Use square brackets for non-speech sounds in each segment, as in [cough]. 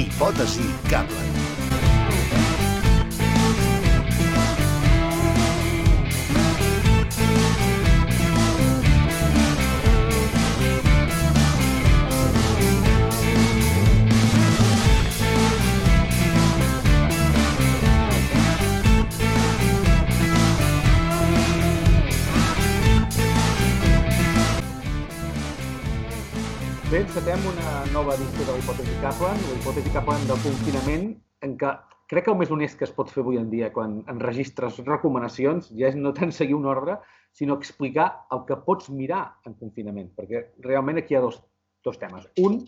Hipòtesi Kaplan. Bé, encetem una nova edició de la hipòtesi Kaplan, la hipòtesi Kaplan del confinament, en què crec que el més honest que es pot fer avui en dia quan enregistres recomanacions ja és no tant seguir un ordre, sinó explicar el que pots mirar en confinament, perquè realment aquí hi ha dos, dos temes. Un,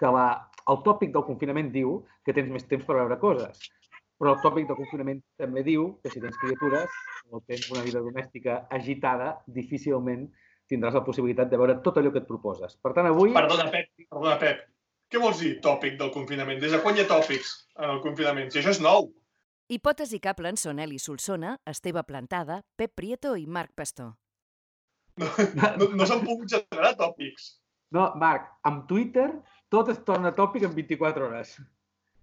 que la, el tòpic del confinament diu que tens més temps per veure coses, però el tòpic del confinament també diu que si tens criatures o tens una vida domèstica agitada, difícilment tindràs la possibilitat de veure tot allò que et proposes. Per tant, avui... Perdona, Pep, perdona, Pep. Què vols dir, tòpic del confinament? Des de quan hi ha tòpics en el confinament? Si això és nou. Hipòtesi Kaplan són Eli Solsona, Esteve Plantada, Pep Prieto i Marc Pastor. No, no, no s'han pogut generar tòpics. No, Marc, amb Twitter tot es torna tòpic en 24 hores.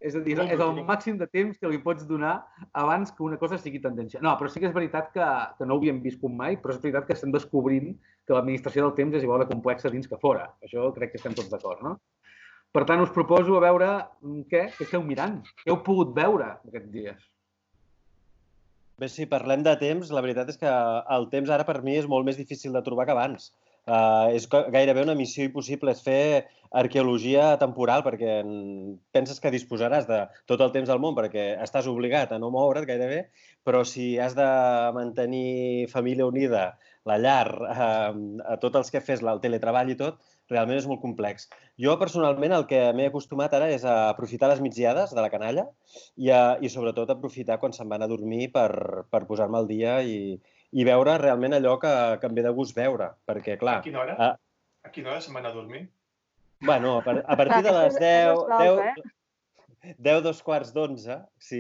És a dir, és el màxim de temps que li pots donar abans que una cosa sigui tendència. No, però sí que és veritat que, que no ho havíem viscut mai, però és veritat que estem descobrint que l'administració del temps és igual de complexa dins que fora. Això crec que estem tots d'acord, no? Per tant, us proposo a veure mm, què, què esteu mirant, què heu pogut veure aquests dies. Bé, si parlem de temps, la veritat és que el temps ara per mi és molt més difícil de trobar que abans. Uh, és ga- gairebé una missió impossible, és fer arqueologia temporal, perquè penses que disposaràs de tot el temps del món, perquè estàs obligat a no moure't gairebé, però si has de mantenir família unida, la llar, uh, a tots els que fes, el teletreball i tot, realment és molt complex. Jo, personalment, el que m'he acostumat ara és a aprofitar les migdiades de la canalla i, a, i sobretot aprofitar quan se'n van a dormir per, per posar-me al dia i, i veure realment allò que, que em ve de gust veure. Perquè, clar, A quina hora? Ah. A quina hora se'n van a dormir? bueno, a, par- a partir de les això és- això 10, és l'altre, 10, 10, dos quarts d'onze, sí,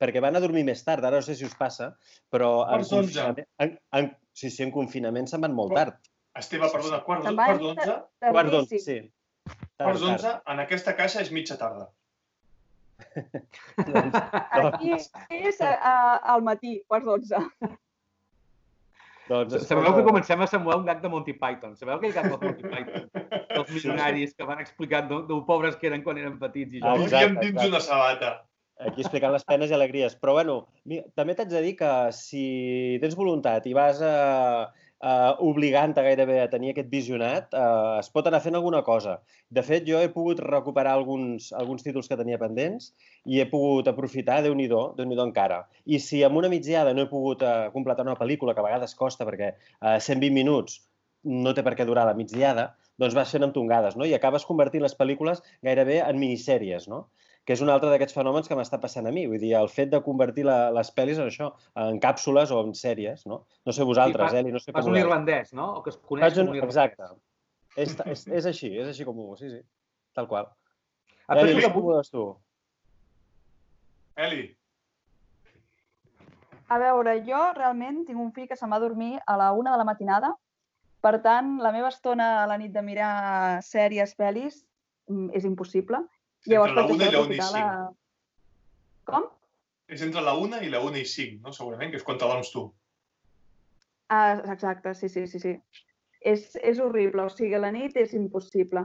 perquè van a dormir més tard, ara no sé si us passa, però en confinament, en, en, sí, sí, en confinament se'n van molt Quart- tard. Esteve, perdona, quart quart d'onze? Quart d'onze, sí. Quarts tard. d'onze, en aquesta caixa és mitja tarda. [laughs] Aquí és a, a, al matí, quarts d'onze. Doncs, Sabeu que comencem a semblar un gag de Monty Python. Sabeu aquell gag de Monty [laughs] Python? Dels milionaris que van explicant d'ho d'ho pobres que eren quan eren petits i Ah, joves. exacte, dins una sabata. aquí explicant les penes i alegries. Però, bueno, mi- també t'haig de dir que si tens voluntat i vas eh, eh, obligant-te gairebé a tenir aquest visionat, eh, es pot anar fent alguna cosa. De fet, jo he pogut recuperar alguns, alguns títols que tenia pendents i he pogut aprofitar, déu nhi déu nhi encara. I si amb una migdiada no he pogut eh, completar una pel·lícula, que a vegades costa perquè eh, 120 minuts no té per què durar la migdiada, doncs vas fent amb tongades, no? I acabes convertint les pel·lícules gairebé en minissèries, no? Que és un altre d'aquests fenòmens que m'està passant a mi. Vull dir, el fet de convertir la, les pel·lis en això, en càpsules o en sèries, no? No sé vosaltres, fa- Eli, no sé Fas com un ho veus. irlandès, no? O que es coneix Faig un... com un irlandès. Exacte. És, és, és així, és així com ho... Sí, sí, tal qual. A Eli, partir no sé com ho veus tu? Eli, A veure, jo realment tinc un fill que se'n va a dormir a la una de la matinada. Per tant, la meva estona a la nit de mirar sèries, pel·lis, mm, és impossible. Entre la faig una i això la una i d'aprofitar cinc. Com? És entre la una i la una i cinc, no? Segurament, que és quan t'adorms tu. Ah, exacte, sí, sí, sí, sí. És, és horrible, o sigui, la nit és impossible.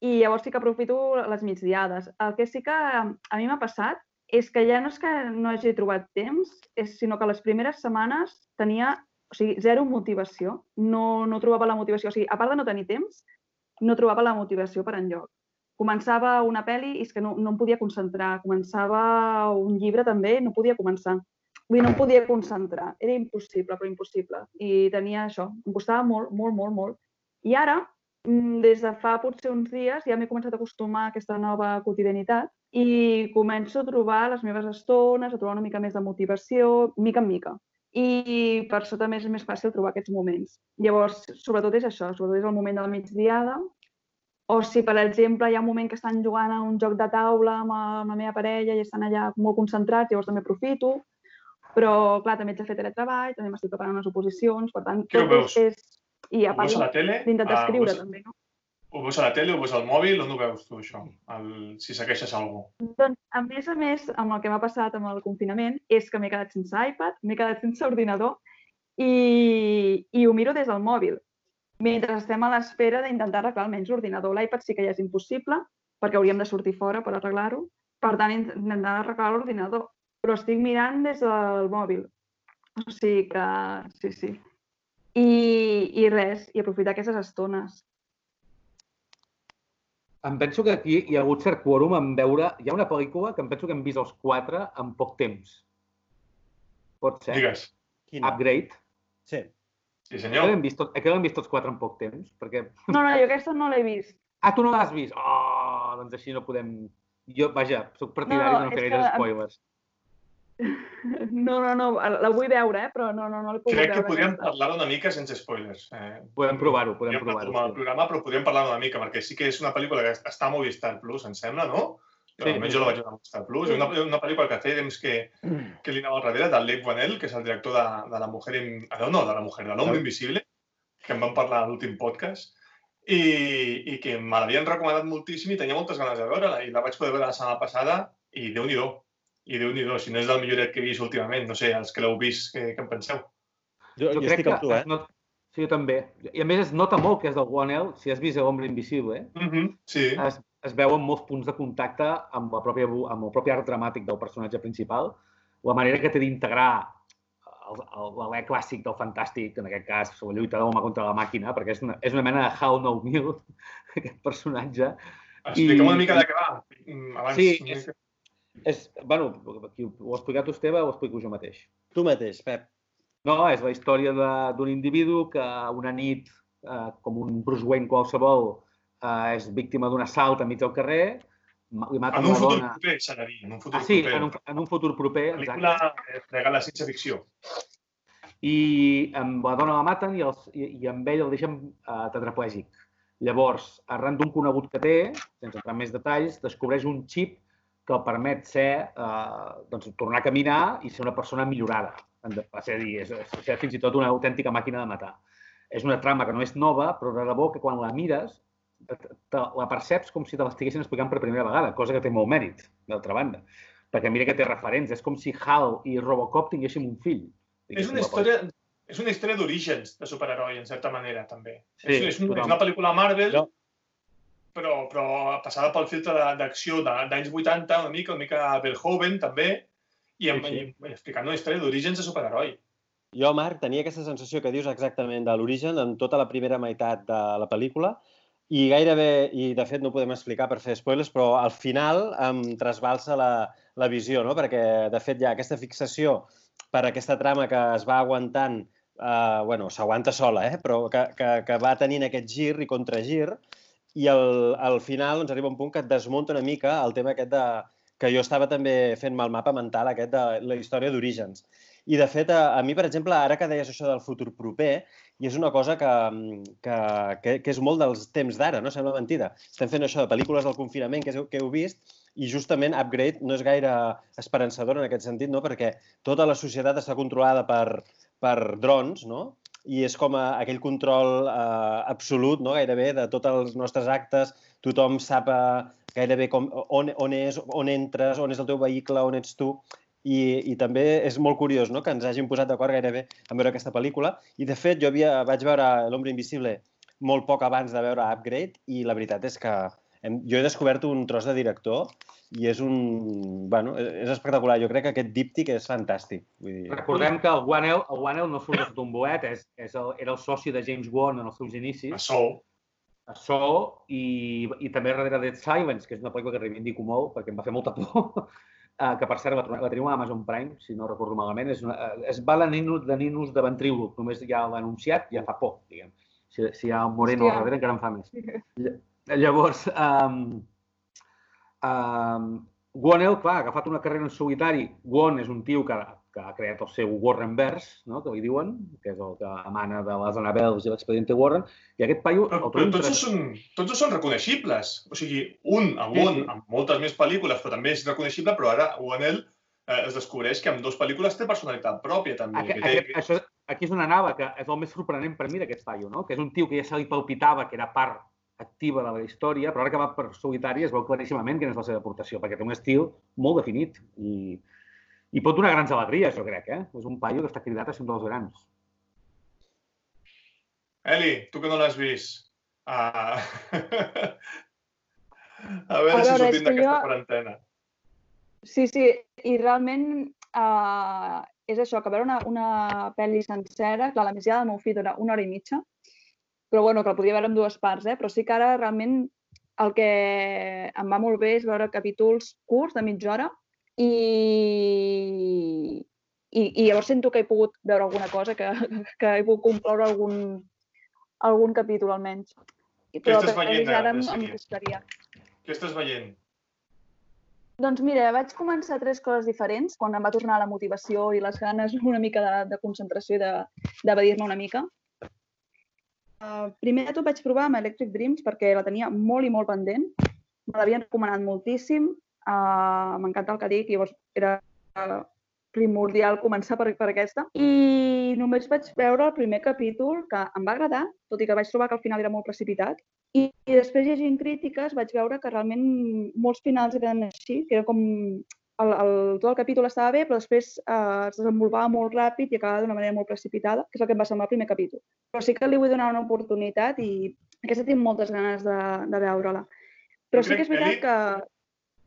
I llavors sí que aprofito les migdiades. El que sí que a mi m'ha passat és que ja no és que no hagi trobat temps, és, sinó que les primeres setmanes tenia o sigui, zero motivació. No, no trobava la motivació. O sigui, a part de no tenir temps, no trobava la motivació per enlloc. Començava una pel·li i és que no, no em podia concentrar. Començava un llibre també, no podia començar. Vull dir, no em podia concentrar. Era impossible, però impossible. I tenia això. Em costava molt, molt, molt, molt. I ara, mm, des de fa potser uns dies, ja m'he començat a acostumar a aquesta nova quotidianitat i començo a trobar les meves estones, a trobar una mica més de motivació, mica en mica. I per això també és més fàcil trobar aquests moments. Llavors, sobretot és això, sobretot és el moment de la migdiada, o si, per exemple, hi ha un moment que estan jugant a un joc de taula amb, amb la meva parella i estan allà molt concentrats, llavors també aprofito. Però, clar, també haig de fer teletreball, també m'estic preparant unes oposicions, per tant, Què tot veus? és... I a part a la tele? d'intentar Ah, escriure, veus- també, no? Ho veus a la tele, ho veus al mòbil, on ho veus tu, això? El, si segueixes algú. Doncs, a més a més, amb el que m'ha passat amb el confinament, és que m'he quedat sense iPad, m'he quedat sense ordinador i, i ho miro des del mòbil. Mentre estem a l'espera d'intentar arreglar almenys l'ordinador. L'iPad sí que ja és impossible, perquè hauríem de sortir fora per arreglar-ho. Per tant, intentar arreglar l'ordinador. Però estic mirant des del mòbil. O sigui que, sí, sí. I, i res, i aprofitar aquestes estones. Em penso que aquí hi ha hagut cert quòrum en veure... Hi ha una pel·lícula que em penso que hem vist els quatre en poc temps. Pot ser? Digues. Quina? Upgrade. Sí. Sí, senyor. l'hem vist, tot, que l'hem vist tots quatre en poc temps, perquè... No, no, jo aquesta no l'he vist. Ah, tu no l'has vist? Oh, doncs així no podem... Jo, vaja, sóc partidari No, de no fer és gaire que- spoilers. [laughs] No, no, no, la vull veure, eh? però no, no, no l'he pogut Crec que veure. podríem aquesta. parlar una mica sense spoilers. Eh, Podem provar-ho, podem provar-ho. retomar el sí. programa, però podríem parlar una mica, perquè sí que és una pel·lícula que està a Movistar Plus, em sembla, no? Sí, Almenys jo la vaig veure a Movistar Plus. Una, una pel·lícula que feia temps que, que li anava al darrere, del Leigh Whannell, que és el director de, de la Mujer... In... ah, No, de la Mujer, de l'Home Invisible, que en vam parlar a l'últim podcast, i, i que me l'havien recomanat moltíssim i tenia moltes ganes de veure-la. I la vaig poder veure la setmana passada i déu-n'hi-do. I déu-n'hi-do, si no és el milloret que he vist últimament. No sé, els que l'heu vist, què, què en penseu? Jo, jo, Jo crec estic que amb tu, eh? not... Sí, jo també. I a més es nota molt que és del One L, si has vist l'Hombre Invisible, eh? Mm -hmm. Sí. es, es veuen molts punts de contacte amb, la pròpia, amb el propi art dramàtic del personatge principal, la manera que té d'integrar el- el- l'alè clàssic del fantàstic, en aquest cas, la lluita de l'home contra la màquina, perquè és una, és una mena de Hal 9000, [laughs] aquest personatge. Explica'm I- una mica de què va. Abans, Sí, és-. És, bueno, qui ho ha explicat tu, Esteve, o ho explico jo mateix? Tu mateix, Pep. No, és la història de- d'un individu que una nit, eh, com un Bruce Wayne qualsevol, eh, és víctima d'un assalt enmig del carrer, li maten En un futur dona... proper, s'ha de dir. En un futur Ah, sí, proper. en un, en un futur proper, exacte. pel·lícula eh, fregada la ciència ficció. I amb la dona la maten i, els, i, i amb ell el deixen uh, tetraplègic. Llavors, arran d'un conegut que té, sense entrar en més detalls, descobreix un xip que el permet ser, uh, doncs, tornar a caminar i ser una persona millorada. És a dir, és, és, ser fins i tot una autèntica màquina de matar. És una trama que no és nova, però de debò que quan la mires te, la perceps com si te l'estiguessin explicant per primera vegada, cosa que té molt mèrit, d'altra banda. Perquè mira que té referents, és com si Hal i Robocop tinguéssim un fill. És una història, és una història d'orígens de superheroi, en certa manera, també. Sí, és, és, un, és una pel·lícula Marvel, No. però, però passada pel filtre d'acció de- d'anys 80, una mica, una mica Verhoeven, també, i, amb, Sí, i explicant una història d'orígens de superheroi. Jo, Marc, tenia aquesta sensació que dius exactament de l'origen en tota la primera meitat de la pel·lícula i gairebé, i de fet no podem explicar per fer spoilers, però al final em trasbalsa la, la visió, no? perquè de fet hi ha aquesta fixació per aquesta trama que es va aguantant, eh, bueno, s'aguanta sola, eh? però que, que, que va tenint aquest gir i contragir, i al, al final doncs, arriba un punt que et desmunta una mica el tema aquest de, que jo estava també fent-me el mapa mental aquest de la història d'orígens. I, de fet, a, a mi, per exemple, ara que deies això del futur proper, i és una cosa que, que, que, que és molt dels temps d'ara, no? Sembla mentida. Estem fent això de pel·lícules del confinament que, que heu vist i justament Upgrade no és gaire esperançador en aquest sentit, no? Perquè tota la societat està controlada per, per drons, no? I és com a, aquell control eh, absolut, no? gairebé, de tots els nostres actes. Tothom sap eh, gairebé com, on, on és, on entres, on és el teu vehicle, on ets tu. I, i també és molt curiós no? que ens hagin posat d'acord gairebé en veure aquesta pel·lícula. I, de fet, jo havia, vaig veure L'Hombre Invisible molt poc abans de veure Upgrade i la veritat és que hem, jo he descobert un tros de director i és un... Bueno, és espectacular. Jo crec que aquest díptic és fantàstic. Vull dir... Recordem que el One L, el One L no surt de un boet, és, és el, era el soci de James Wan en els seus A inicis, Soul. a So, i, i també darrere Dead Silence, que és una pel·lícula que reivindico molt perquè em va fer molta por, eh, que per cert la, la tenim a Amazon Prime, si no recordo malament, és, una, eh, és Bala Ninus de Ninus de Ventríloc, només ja l'ha anunciat, ja fa por, diguem. Si, si hi ha Moreno Hòstia. al darrere encara em fa més. Ll- Llavors, um, um, Wonell, clar, ha agafat una carrera en solitari. Won és un tio que, que ha creat el seu Warrenverse, no? que li diuen, que és el que emana de les Annabelles i l'expediente Warren, i aquest paio... Però, però tots, són, tots són reconeixibles. O sigui, un, amb Sí, un, sí. amb moltes més pel·lícules, però també és reconeixible, però ara Wanel eh, es descobreix que amb dues pel·lícules té personalitat pròpia, també. Aquest, que té, aquest, això, aquí és on anava, que és el més sorprenent per mi d'aquest paio, no? que és un tio que ja se li palpitava que era part activa de la història, però ara que va per solitari es veu claríssimament quina és la seva aportació, perquè té un estil molt definit i, i pot donar grans alegries, jo crec, eh? És un paio que està cridat a ser un dels grans. Eli, tu que no l'has vist, uh... [laughs] a veure, A si veure, sortim és que d'aquesta jo- quarantena. Sí, sí, i realment uh, és això, que veure una, una pel·li sencera, clar, la migdiada del meu fill dura una hora i mitja, però bueno, que la podria veure en dues parts, eh? però sí que ara realment el que em va molt bé és veure capítols curts de mitja hora i, i, i llavors sento que he pogut veure alguna cosa, que, [laughs] que he pogut concloure algun, algun capítol almenys. Però estàs pel·lis veient ara em, em sèrie? costaria. Què estàs veient? Doncs mira, vaig començar tres coses diferents quan em va tornar la motivació i les ganes una mica de, de concentració i de- d'evadir-me una mica. Uh, primer de tot vaig provar amb Electric Dreams perquè la tenia molt i molt pendent. Me l'havien recomanat moltíssim. Uh, M'encanta el que dic i llavors era primordial començar per, per aquesta. I només vaig veure el primer capítol que em va agradar, tot i que vaig trobar que al final era molt precipitat. I, i després llegint crítiques vaig veure que realment molts finals eren així, que era com el, el, tot el capítol estava bé, però després eh, es desenvolupava molt ràpid i acabava d'una manera molt precipitada, que és el que em va semblar el primer capítol. Però sí que li vull donar una oportunitat i aquesta tinc moltes ganes de, de veure-la. Però sí que és veritat que...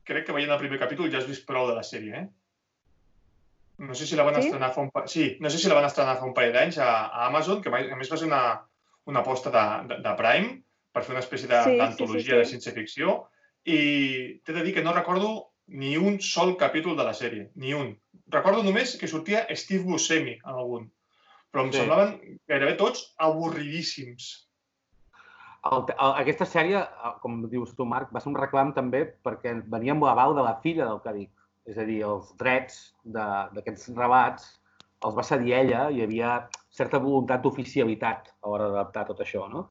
Crec que veient el primer capítol ja has vist prou de la sèrie, eh? No sé si la van Sí? estrenar fa un pa... Sí, no sé si la van estrenar fa un parell d'anys a, a Amazon, que a més va ser una, una aposta de, de, de Prime per fer una espècie de- Sí, sí, d'antologia sí, de sí. ciència-ficció i t'he de dir que no recordo ni un sol capítol de la sèrie, ni un. Recordo només que sortia Steve Buscemi en algun, però em Sí. semblaven gairebé tots avorridíssims. El, el, aquesta sèrie, el- com dius tu, Marc, va ser un reclam també perquè venia amb l'aval de la filla del Cadic. És a dir, els drets de- d'aquests relats els va cedir ella i hi havia certa voluntat d'oficialitat a l'hora d'adaptar tot això, no?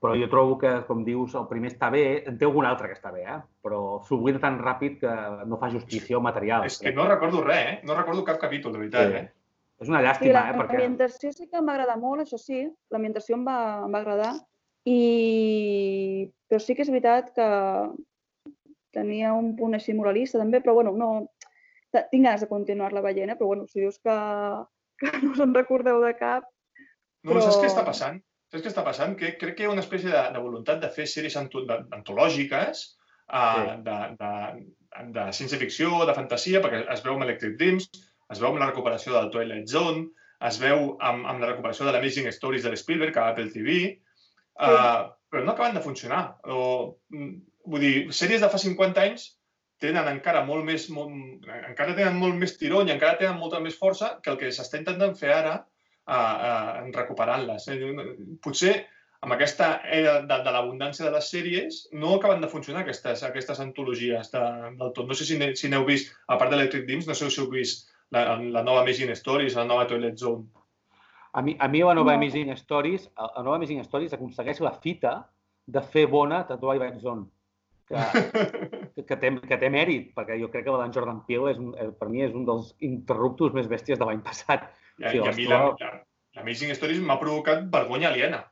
Però jo trobo que, com dius, el primer està bé, en té algun altre que està bé, eh? però s'oblida tan ràpid que no fa justícia al material. És que no recordo res, eh? No recordo cap capítol, de veritat, Sí. eh? És una Sí, llàstima, eh? Perquè... l'ambientació sí que agradar molt, això sí, l'ambientació em, va, em va agradar, i... però sí que és veritat que tenia un punt així moralista també, però bueno, no... Tinc ganes de continuar-la veient, eh? però bueno, si dius que, que [laughs] no us en recordeu de cap, No, però... saps què està passant? Saps què està passant? Que crec que hi ha una espècie de, de voluntat de fer sèries anto- antològiques uh, Sí. de, de, de ciència-ficció, de fantasia, perquè es veu amb Electric Dreams, es veu amb la recuperació del Twilight Zone, es veu amb, amb la recuperació de l'Amazing Stories de l'Spielberg a Apple TV, uh, però no acaben de funcionar. O, mm, vull dir, sèries de fa 50 anys tenen encara molt més, molt, encara tenen molt més tiró i encara tenen molta més força que el que s'està intentant fer ara uh, uh, recuperant-les. Eh? Potser amb aquesta era de, de l'abundància de les sèries no acaben de funcionar aquestes, aquestes antologies de, del tot. No sé si n'he- si n'heu vist, a part d'Electric Dreams, no sé si heu vist la, la nova Amazing Stories, la nova Toilet Zone. A mi, a mi la nova No. Amazing Stories, la nova Amazing Stories aconsegueix la fita de fer bona de Twilight Zone, que, [laughs] que, que, té, que té mèrit, perquè jo crec que la d'en Jordan Peele és un, eh, per mi és un dels interruptos més bèsties de l'any passat. I, Sí, i a mi la, la, l'Amazing Stories m'ha provocat vergonya aliena.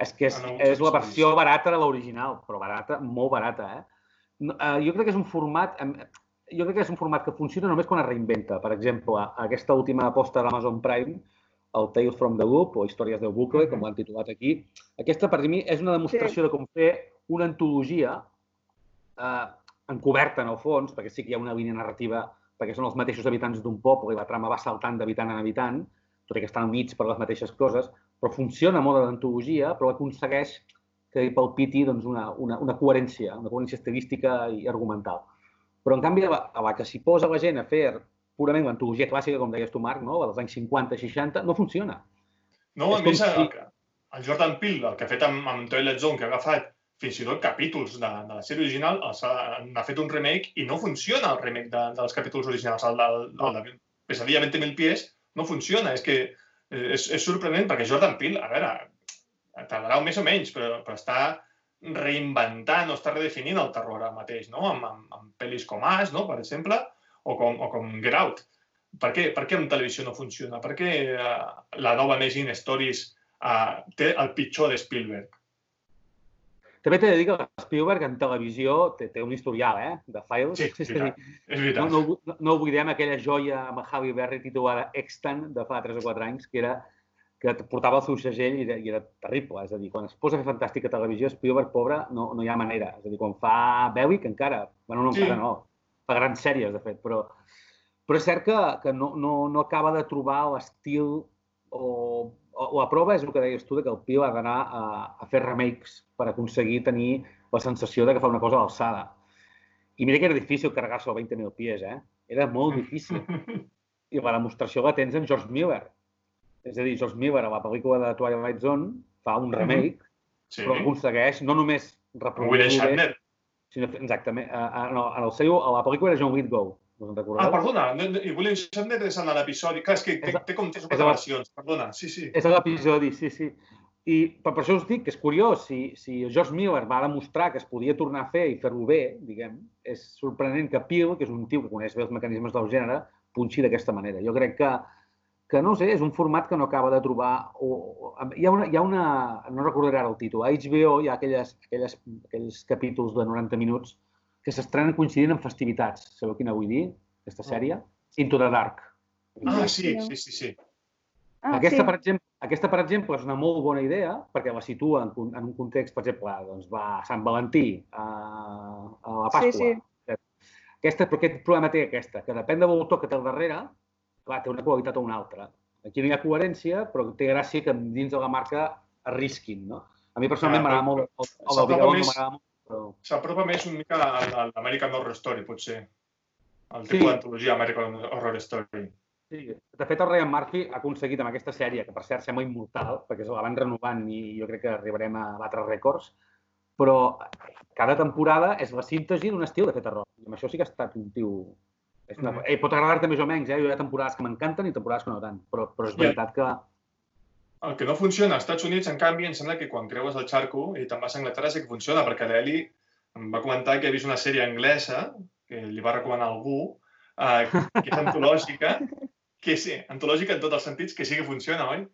És que és, Ah, no, és la versió barata de l'original, però barata, molt barata, eh? No, eh, jo crec que és un format... Jo crec que és un format que funciona només quan es reinventa. Per exemple, aquesta última aposta d'Amazon Prime, el Tales from the Loop, o Històries del bucle, com l'han titulat aquí, aquesta per mi és una demostració de com fer una antologia eh, encoberta, en el fons, perquè sí que hi ha una línia narrativa, perquè són els mateixos habitants d'un poble i la trama va saltant d'habitant en habitant, tot i que estan units per les mateixes coses, però funciona molt d'antologia, però aconsegueix que hi palpiti doncs, una, una, una coherència, una coherència estilística i argumental. Però, en canvi, a la, a la que s'hi posa la gent a fer purament l'antologia clàssica, com deies tu, Marc, no? la dels anys 50-60, no funciona. No, És a més, si- el, el Jordan Peele, el que ha fet amb, amb Twilight Zone, que ha agafat fins i tot capítols de, de la sèrie original, n'ha fet un remake i no funciona el remake de, dels capítols originals. El, del, el de Pesadilla 20.000 pies no funciona. És que eh, és, és sorprenent perquè Jordan Peele, a veure, tardarà un més o menys, però, però està reinventant o està redefinint el terror ara mateix, no? Amb, amb, amb pel·lis com As, no? per exemple, o com, o com Get Out. Per què, per què en televisió no funciona? Per què uh, la nova Amazing Stories uh, té el pitjor de Spielberg? També t'he de dir que Spielberg en televisió té, té un historial, eh? De files. Sí, és veritat. És no, veritat. no, no, no oblidem aquella joia amb Javi Berry titulada Extant de fa 3 o 4 anys, que era que portava el seu segell i era, i era terrible. És a dir, quan es posa a fer fantàstica televisió, Spielberg, pobre, no, no hi ha manera. És a dir, quan fa Bellic, encara, bueno, no, Sí. encara no, fa grans sèries, de fet, però, però és cert que, que no, no, no acaba de trobar l'estil o, o, la prova és el que deies tu, que el Pio ha d'anar a, a fer remakes per aconseguir tenir la sensació de que fa una cosa a l'alçada. I mira que era difícil carregar-se el 20.000 pies, eh? Era molt difícil. [laughs] I la demostració la tens en George Miller. És a dir, George Miller, a la pel·lícula de Twilight Zone, fa un remake, Sí. però aconsegueix no només William reproduir-ho bé, Shatner. Sinó exactament, a, a, no, en el seu, a la pel·lícula era John Lithgow, en recordeu? Ah, perdona, no, no, i William Shatner és en l'episodi. Clar, és que té, té com tres versions. Perdona, sí, sí. És l'episodi, sí, sí. I per, per això us dic que és curiós, si, si George Miller va demostrar que es podia tornar a fer i fer-ho bé, diguem, és sorprenent que Peele, que és un tio que coneix bé els mecanismes del gènere, punxi d'aquesta manera. Jo crec que, que, no sé, és un format que no acaba de trobar... O, o, hi, ha una, hi ha una... No recordaré ara el títol. A HBO hi ha aquelles, aquelles, aquells capítols de 90 minuts que s'estrenen coincidint amb festivitats. Sabeu quina vull dir? Aquesta sèrie? Into the Dark. Ah, sí, sí, sí, sí. Ah, Aquesta, sí. per exemple, aquesta, per exemple, és una molt bona idea perquè la situa en, en un context, per exemple, doncs va a Sant Valentí, a, a la Pasqua. Sí, sí. Aquesta, però aquest problema té aquesta, que depèn de l'autor que té al darrere, clar, té una qualitat o una altra. Aquí no hi ha coherència, però té gràcia que dins de la marca arrisquin, no? A mi personalment m'agrada molt, el, el Vigalondo més- m'agrada molt, però... S'apropa més una mica a l'American Horror Story, potser. El Sí. tipus d'antologia American Horror Story. Sí, de fet el Ryan Murphy ha aconseguit amb aquesta sèrie, que per cert sembla immortal, perquè la van renovant i jo crec que arribarem a batre rècords, però cada temporada és la síntesi d'un estil de fer terror. I amb això sí que ha estat un tio... És una... Mhm. eh, pot agradar-te més o menys, eh? Jo hi ha temporades que m'encanten i temporades que no tant, però, però és veritat que... El que no funciona als Estats Units, en canvi, em sembla que quan creues el xarco i te'n vas a Anglaterra sí que funciona, perquè l'Eli em va comentar que ha vist una sèrie anglesa, que li va recomanar algú, eh, que és antològica, [laughs] que sí, antològica en tots els sentits, que sí que funciona, oi?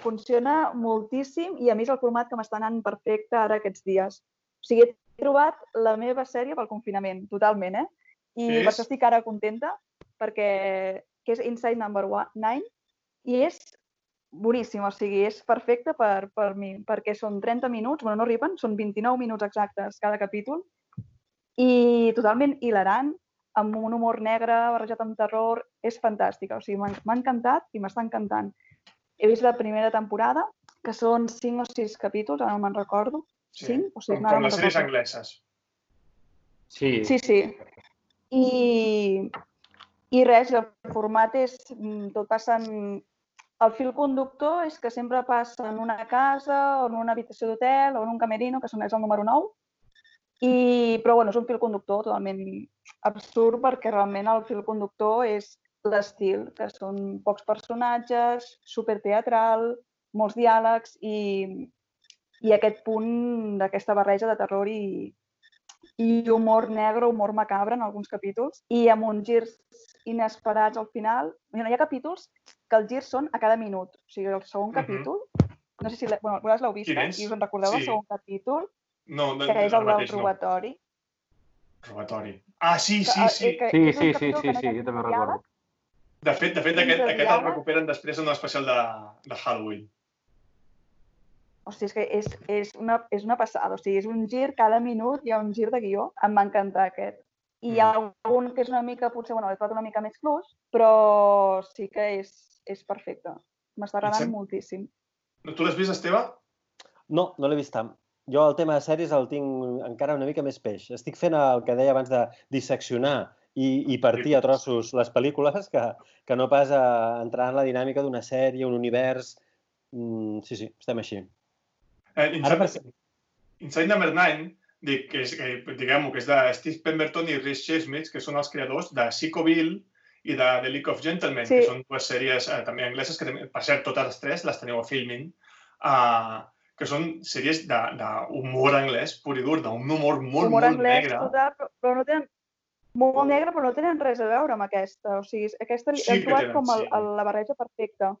Funciona moltíssim i a més el format que m'està anant perfecte ara aquests dies. O sigui, he trobat la meva sèrie pel confinament, totalment, eh? I Què per això estic ara contenta, perquè que és Inside Number 9 i és boníssim, o sigui, és perfecte per, per mi, perquè són 30 minuts, bueno, no arriben, són 29 minuts exactes cada capítol, i totalment hilarant, amb un humor negre barrejat amb terror, és fantàstica, o sigui, m'ha m'ha encantat i m'està encantant. He vist la primera temporada, que són 5 o 6 capítols, ara no me'n recordo. 5 o 6, com, no, com no les sèries angleses. Sí, Sí, sí. I, i res, el format és, mm, tot passa en... El fil conductor és que sempre passa en una casa o en una habitació d'hotel o en un camerino, que és el número 9. I, però bueno, és un fil conductor totalment absurd perquè realment el fil conductor és l'estil, que són pocs personatges, superteatral, molts diàlegs i, i aquest punt d'aquesta barreja de terror i, i humor negre, humor macabre en alguns capítols i amb uns girs inesperats al final. Mira, hi ha capítols que els girs són a cada minut. O sigui, el segon capítol, no sé si l'he- bueno, vosaltres l'heu vist, eh? i us en recordeu Sí. segon capítol, No, no, que és el del mateix no. robatori. Robatori. Ah, sí, Que, sí, eh, sí. que sí, és un sí, sí, sí, que sí, ha jo també recordo. De fet, de fet aquest, aquest el recuperen després en un especial de, de Halloween. O sigui, és que és, és, una, és una passada. O sigui, és un gir, cada minut hi ha un gir de guió. Em va encantar aquest. I hi ha algun que és una mica, potser, bueno, l'he trobat una mica més flux, però sí que és, és perfecte. M'està agradant moltíssim. Tu l'has vist, Esteve? No, no l'he vist tant. Jo el tema de sèries el tinc encara una mica més peix. Estic fent el que deia abans de disseccionar i, i partir a trossos les pel·lícules que, que no pas a entrar en la dinàmica d'una sèrie, un univers... Mm, sí, sí, estem així. Eh, Inside, Ara per... Inside Number 9, dic, que és, que, diguem-ho, que és de Steve Pemberton i Rhys Chesmith, que són els creadors de Psychoville i de The League of Gentlemen, Sí. que són dues sèries eh, també angleses, que per cert, totes les tres les teniu a Filming, uh, que són sèries de- d'humor anglès, pur i dur, d'un humor molt, humor molt anglès negre. total, però, no tenen molt negre, però no tenen res a veure amb aquesta. O sigui, aquesta Sí que trobat tenen, com el, sí. el, la barreja perfecta.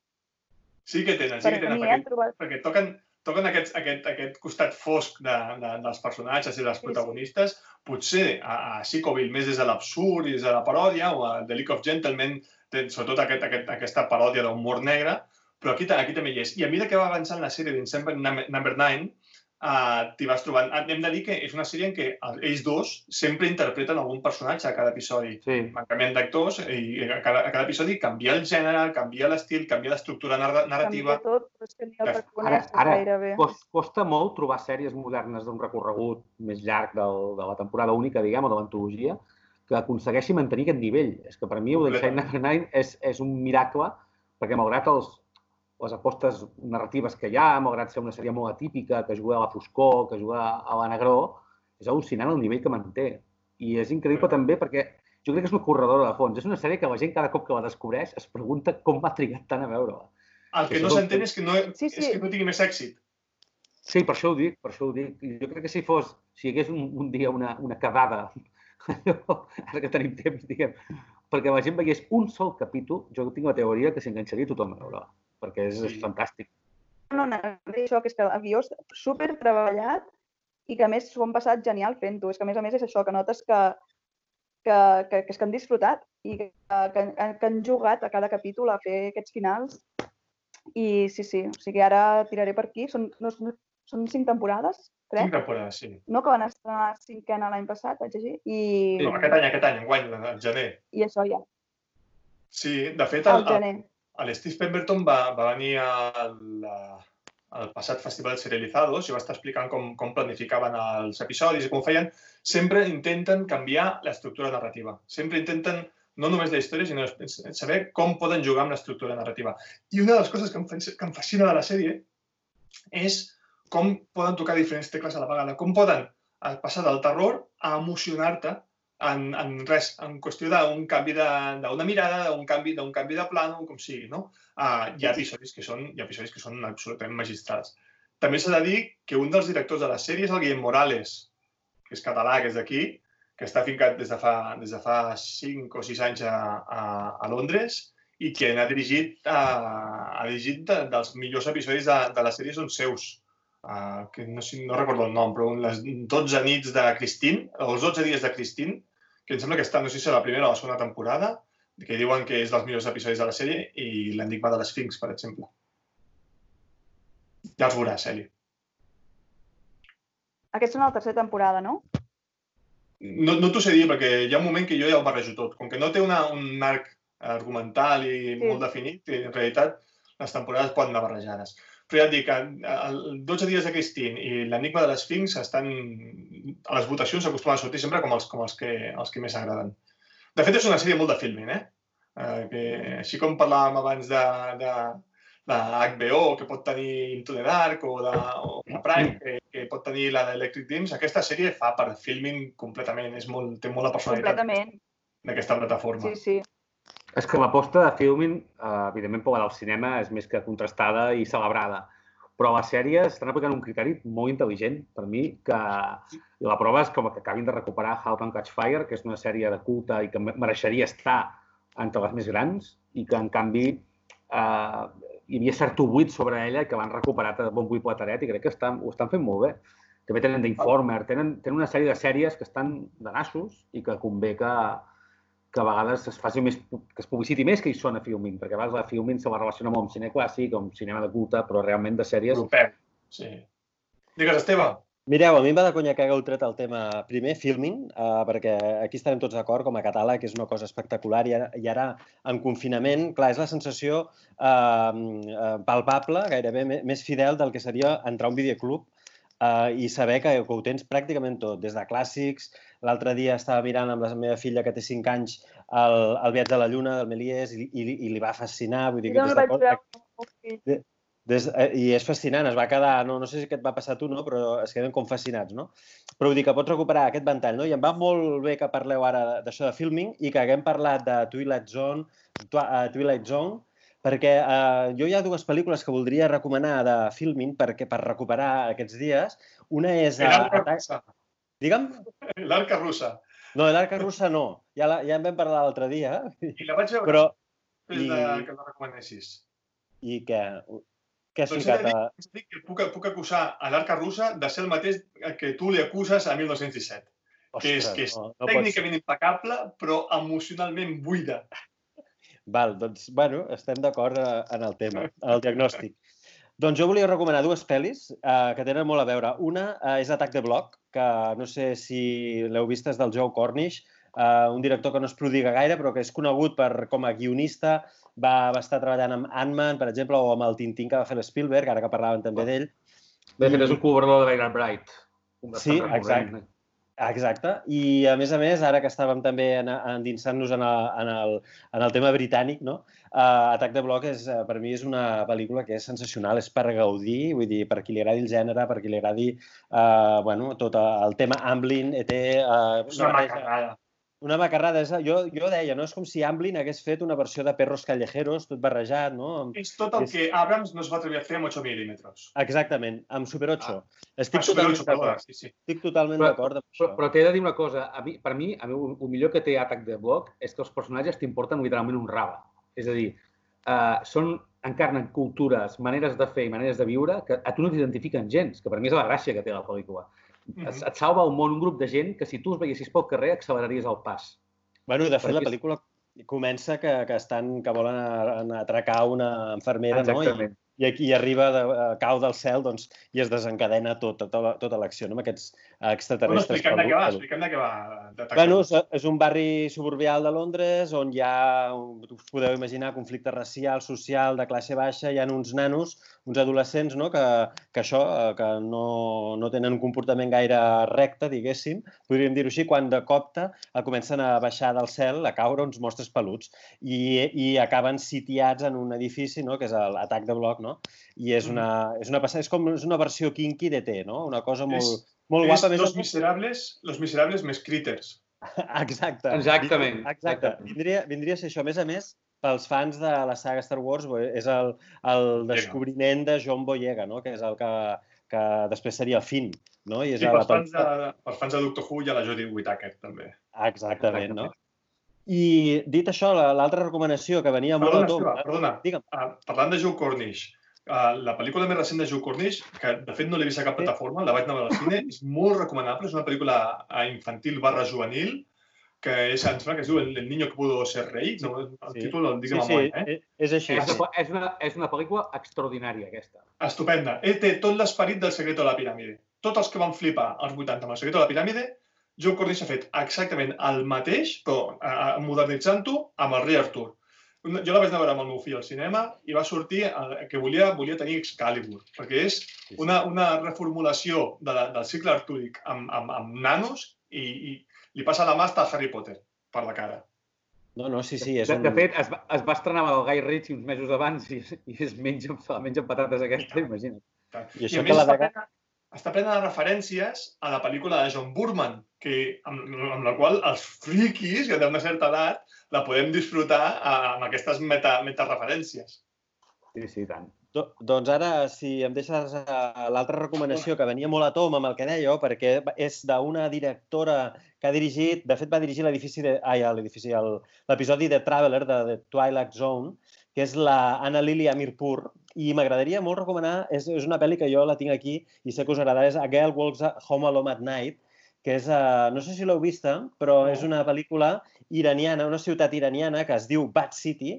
Sí que tenen, sí Per que tenen, eh, perquè, perquè toquen, toquen aquest, aquest, aquest costat fosc de, de, dels personatges i dels sí. protagonistes, potser a, a Psychoville més des de l'absurd i des de la paròdia, o a The League of Gentlemen, sobretot aquest, aquest, aquesta paròdia d'humor negre, però aquí, aquí també hi és. I a mesura que va avançant la sèrie d'Incember Number 9, uh, t'hi vas trobant... Ah, Hem de dir que és una sèrie en què ells dos sempre interpreten algun personatge a cada episodi. Sí. Van canviant d'actors i a cada, a cada episodi canvia el gènere, canvia l'estil, canvia l'estructura narra- narrativa. Canvia tot, però és que ni el Ara- reconeixes ara- gairebé. Cost, costa molt trobar sèries modernes d'un recorregut més llarg del, de la temporada única, diguem, o de l'antologia, que aconsegueixi mantenir aquest nivell. És que per mi Number 9 és, és un miracle, perquè malgrat els, les apostes narratives que hi ha, malgrat ser una sèrie molt atípica, que juga a la foscor, que juga a la negró, és al·lucinant el nivell que manté. I és increïble també perquè jo crec que és una corredora de fons. És una sèrie que la gent cada cop que la descobreix es pregunta com va trigar tant a veure-la. El que no s'entén és, que no, Sí, sí. és que no tingui més èxit. Sí, per això ho dic, per això ho dic. Jo crec que si fos, si hi hagués un, un dia una, una quedada, allò, [laughs] ara que tenim temps, diguem, perquè la gent veiés un sol capítol, jo tinc la teoria que s'enganxaria tothom a veure perquè és, és Sí. fantàstic. No, no, no, això, que és que el guió és super treballat i que a més s'ho han passat genial fent-ho. És que a més a més és això, que notes que, que, que, que és que han disfrutat i que, que, que han jugat a cada capítol a fer aquests finals. I sí, sí, o sigui, ara tiraré per aquí. Són, no, són cinc temporades, Cinc crec. temporades, sí. No, que van estrenar cinquena l'any passat, vaig llegir. I, No, aquest any, aquest any, enguany, al gener. i això ja, Sí, de fet, el, al gener. El Steve Pemberton va, va venir al, al passat Festival Serializados i va estar explicant com, com planificaven els episodis i com feien. Sempre intenten canviar l'estructura narrativa. Sempre intenten no només la història, sinó saber com poden jugar amb l'estructura narrativa. I una de les coses que em, que em fascina de la sèrie és com poden tocar diferents tecles a la vegada, com poden eh, passar del terror a emocionar-te en, en res, en qüestió d'un canvi d'una mirada, d'un canvi, d'un canvi de plano, com sigui, no? Uh, hi ha episodis que són, hi ha episodis que són absolutament magistrals. També s'ha de dir que un dels directors de la sèrie és el Guillem Morales, que és català, que és d'aquí, que està fincat des de fa, des de fa 5 o 6 anys a, a, a Londres i que n'ha dirigit, uh, ha dirigit de, dels millors episodis de, de la sèrie són seus. Uh, que no, no recordo el nom, però les 12 nits de Christine, els 12 dies de Christine, que em sembla que està, no sé si és la primera o la segona temporada, que diuen que és dels millors episodis de la sèrie, i l'enigma de l'Esfinx, per exemple. Ja els veuràs, Eli. Aquests són la tercera temporada, no? No, no t'ho sé dir, perquè hi ha un moment que jo ja ho barrejo tot. Com que no té una, un arc argumental i Sí. molt definit, en realitat les temporades poden anar barrejades. Però ja et dic, que el 12 dies de Christine i l'enigma de l'Esfinx estan... A les votacions s'acostumen a sortir sempre com els, com els, que, els que més agraden. De fet, és una sèrie molt de filming, eh? eh que, així com parlàvem abans de, de, de HBO, que pot tenir Into the Dark, o de, o de Prime, que, que pot tenir la d'Electric Dreams, aquesta sèrie fa per filming completament. És molt, té molt la personalitat Completament. d'aquesta plataforma. Sí, sí. És que l'aposta de filming, eh, evidentment, per del cinema és més que contrastada i celebrada. Però les sèries estan aplicant un criteri molt intel·ligent, per mi, que i la prova és com que acabin de recuperar How to Catch Fire, que és una sèrie de culte i que me- mereixeria estar entre les més grans i que, en canvi, eh, hi havia cert buit sobre ella i que l'han recuperat a bombo i plateret i crec que estan, ho estan fent molt bé. També tenen The Informer, tenen, tenen una sèrie de sèries que estan de nassos i que convé que, que a vegades es faci més, que es publiciti més que hi són a Filmin, perquè a vegades la Filmin se la relaciona molt amb cine clàssic, amb cinema de culte, però realment de sèries... Europeu. Sí. Digues, Esteve. Mireu, a mi em va de conya que hagueu tret el tema primer, filming, eh, perquè aquí estarem tots d'acord, com a catàleg és una cosa espectacular i ara, i ara en confinament, clar, és la sensació eh, eh, palpable, gairebé més fidel del que seria entrar a un videoclub eh, i saber que, que ho tens pràcticament tot, des de clàssics, l'altre dia estava mirant amb la meva filla que té 5 anys el, el viatge a la lluna del Méliès i, i, i li va fascinar, vull dir, des no de meu fill. des, eh, I és fascinant, es va quedar, no, no sé si et va passar a tu, no? però es queden com fascinats, no? Però vull dir que pots recuperar aquest ventall, no? I em va molt bé que parleu ara d'això de filming i que haguem parlat de Twilight Zone, uh, Twilight Zone, perquè uh, jo hi ha dues pel·lícules que voldria recomanar de filming perquè per recuperar aquests dies. Una és... L'arca Atac... russa. Digue'm? [laughs] L'arca russa. No, l'Arca Russa no. Ja, la, ja en vam parlar l'altre dia, I la vaig veure però... després de i- que la recomanessis. I què? Què has Doncs ficat? he de dir que puc, puc acusar a l'arca russa de ser el mateix que tu li acuses a 1917. que és, que és no, no pots... Tècnicament impecable, però emocionalment buida. Val, doncs, bueno, estem d'acord eh, en el tema, en el diagnòstic. Doncs jo volia recomanar dues pel·lis eh, que tenen molt a veure. Una eh, és Atac de Bloc, que no sé si l'heu vist, és del Joe Cornish, eh, un director que no es prodiga gaire, però que és conegut per, com a guionista, va, va estar treballant amb Ant-Man, per exemple, o amb el Tintín que va fer l'Spielberg, ara que parlaven també d'ell. De fet, és el col·laborador de Gainer Bright. un Sí, exacte. Exacte. I, a més a més, ara que estàvem també en- endinsant-nos en, el, en, el, en el tema britànic, no? Uh, Atac de Bloc és, uh, per mi és una pel·lícula que és sensacional, és per gaudir, vull dir, per qui li agradi el gènere, per qui li agradi uh, bueno, tot el tema Amblin, ET... Uh, És una macarrada. Una macarrada. És, jo, jo deia, no? És com si Amblin hagués fet una versió de Perros Callejeros, tot barrejat, no? Amb... És tot el És- que Abrams no es va atrevir a fer amb 8 mil·límetres. Exactament, amb Super 8. Ah. Estic Ah, Super totalment 8, perdó, d'acord. sí, sí. Estic totalment Però- d'acord amb Però, això. però t'he de dir una cosa. A mi, per mi, a mi, el el millor que té Atac de Bloc és que els personatges t'importen literalment un rave. És a dir, uh, són, encarnen cultures, maneres de fer i maneres de viure que a tu no t'identifiquen gens, que per mi és la gràcia que té la pel·lícula. Et, et salva un món, un grup de gent que si tu els veiessis pel carrer acceleraries el pas. Bueno, de fet, la Perquè és- pel·lícula comença que, que estan que volen atracar una infermera, no? I, i aquí arriba, de, eh, cau del cel, doncs, i es desencadena tota, tota, tota l'acció, no? amb aquests Bueno, extraterrestres. expliquem de què va, expliquem de què va. Bueno, és, és un barri suburbial de Londres on hi ha, us podeu imaginar, conflicte racial, social, de classe baixa, hi ha uns nanos, uns adolescents, no?, que, que això, eh, que no, no tenen un comportament gaire recte, diguéssim, podríem dir-ho així, quan de copte eh, comencen a baixar del cel, a caure uns mostres peluts i, i acaben sitiats en un edifici, no?, que és l'atac de bloc, no? I és una, és una, passa- és com és una versió kinky d'ET, no? Una cosa molt, És- molt És guapa. a Los més- Miserables, Los Miserables més Critters. [laughs] Exacte. Exactament. Exacte. Exactament. Vindria, vindria a ser això. A més a més, pels fans de la saga Star Wars, és el, el descobriment de John Boyega, no? que és el que, que després seria el Finn. No? I és I a la pels fans, de, pels fans de Doctor Who i a la Jodie Whittaker, també. Exactament, no? I dit això, la- l'altra recomanació que venia molt Perdona, a tom... Esteve, perdona. Digue'm. Uh, parlant de Joe Cornish, uh, la pel·lícula més recent de Joe Cornish, que de fet no l'he vist a cap Sí. plataforma, la vaig anar al cine, és molt recomanable, és una pel·lícula eh, infantil barra juvenil, que és, em sembla que es diu El, el niño que pudo ser rei, no, el Sí. títol el dic Sí, de sí, memòria, eh? és- és així. És, sí. una, és, una, és una pel·lícula extraordinària, aquesta. Estupenda. Ell té tot l'esperit del secret de la piràmide. Tots els que van flipar als 80 amb el secret de la piràmide, Joe Cornish ha fet exactament el mateix, però eh, modernitzant-ho amb el rei Artur. Jo la vaig anar a veure amb el meu fill al cinema i va sortir eh, que volia, volia tenir Excalibur, perquè és una, una reformulació de la, del cicle artúric amb, amb, amb nanos i, i li passa la mà a Harry Potter per la cara. No, no, sí, sí, és de, un... de fet, es va, es va estrenar amb el Guy Ritchie uns mesos abans i, i es menja, menja patates aquesta, imagina't. I I això a que més la està plena, està plena de referències a la pel·lícula de John Burman, que, amb, amb la qual els friquis, que d'una certa edat, la podem disfrutar eh, amb aquestes meta, metareferències. Sí, sí, tant. Do, doncs ara, si em deixes uh, l'altra recomanació que venia molt a tom amb el que dèieu, perquè és d'una directora que ha dirigit, de fet va dirigir l'edifici de, ai, l'edifici, l'episodi de Traveler de The Twilight Zone, que és la Anna Lily Amirpur, i m'agradaria molt recomanar, és, és una pel·li que jo la tinc aquí i sé que us agradarà, és A Girl Walks Home Alone at Night, que és, uh, no sé si l'heu vista, però No. és una pel·lícula iraniana, una ciutat iraniana que es diu Bad City,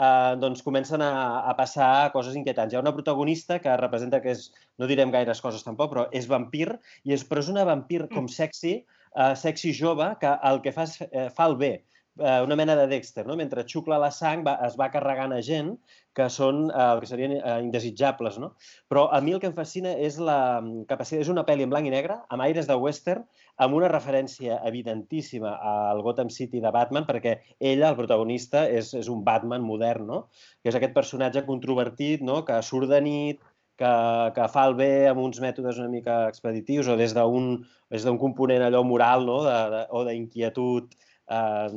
eh, doncs comencen a, a passar coses inquietants. Hi ha una protagonista que representa que és, no direm gaires coses tampoc, però és vampir, i és, però és una vampir com sexy, eh, sexy jove, que el que fa és, eh, fa el bé, eh, una mena de Dexter, no? mentre xucla la sang va, es va carregant a gent que són eh, el que serien eh, indesitjables. No? Però a mi el que em fascina és la mm, capacitat... És una pel·li en blanc i negre, amb aires de western, amb una referència evidentíssima al Gotham City de Batman, perquè ella, el protagonista, és, és un Batman modern, no? que és aquest personatge controvertit no? que surt de nit, que, que fa el bé amb uns mètodes una mica expeditius o des d'un component allò moral no? de, de, o d'inquietud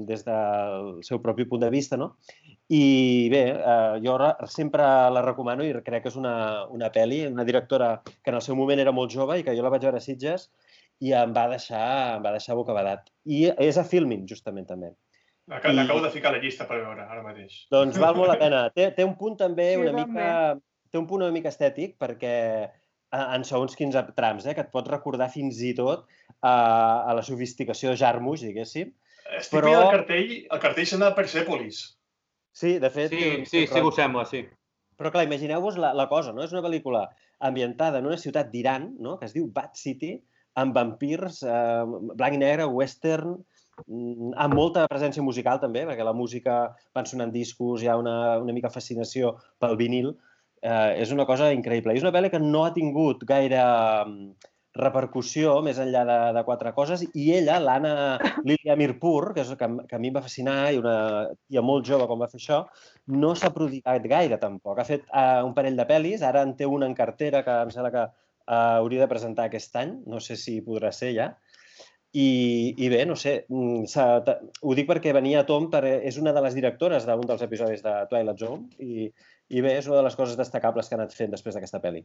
des del seu propi punt de vista. No? I bé, eh, jo re- sempre la recomano i crec que és una, una pel·li, una directora que en el seu moment era molt jove i que jo la vaig veure a Sitges i em va deixar, em va deixar bocabadat. I és a Filmin, justament, també. L'aca- I- L'acabo de ficar a la llista per veure ara mateix. Doncs val molt la pena. [laughs] Té, té un punt també Sí, una també. mica té un punt una mica estètic perquè eh, en segons quins trams, eh, que et pot recordar fins i tot eh, a la sofisticació de Jarmusch, diguéssim. Estic Però... el cartell, el cartell sembla de Persepolis. Sí, de fet... Sí, sí, sí, ho sembla, sí. Però clar, imagineu-vos la, la cosa, no? És una pel·lícula ambientada en una ciutat d'Iran, no? que es diu Bat City, amb vampirs, eh, blanc i negre, western, mm, amb molta presència musical també, perquè la música van sonant discos, hi ha una, una mica fascinació pel vinil. Eh, és una cosa increïble. I és una pel·li que no ha tingut gaire mm, repercussió més enllà de, de quatre coses i ella, l'Anna [laughs] Lilia Mirpur, que, és, que, que a mi em va fascinar i una tia molt jove quan va fer això, no s'ha prodigat gaire tampoc. Ha fet uh, un parell de pel·lis, ara en té una en cartera que em sembla que uh, hauria de presentar aquest any, no sé si podrà ser ja. I, i bé, no sé, mm, ho dic perquè venia a Tom, per, és una de les directores d'un dels episodis de Twilight Zone i, i bé, és una de les coses destacables que ha anat fent després d'aquesta pel·li.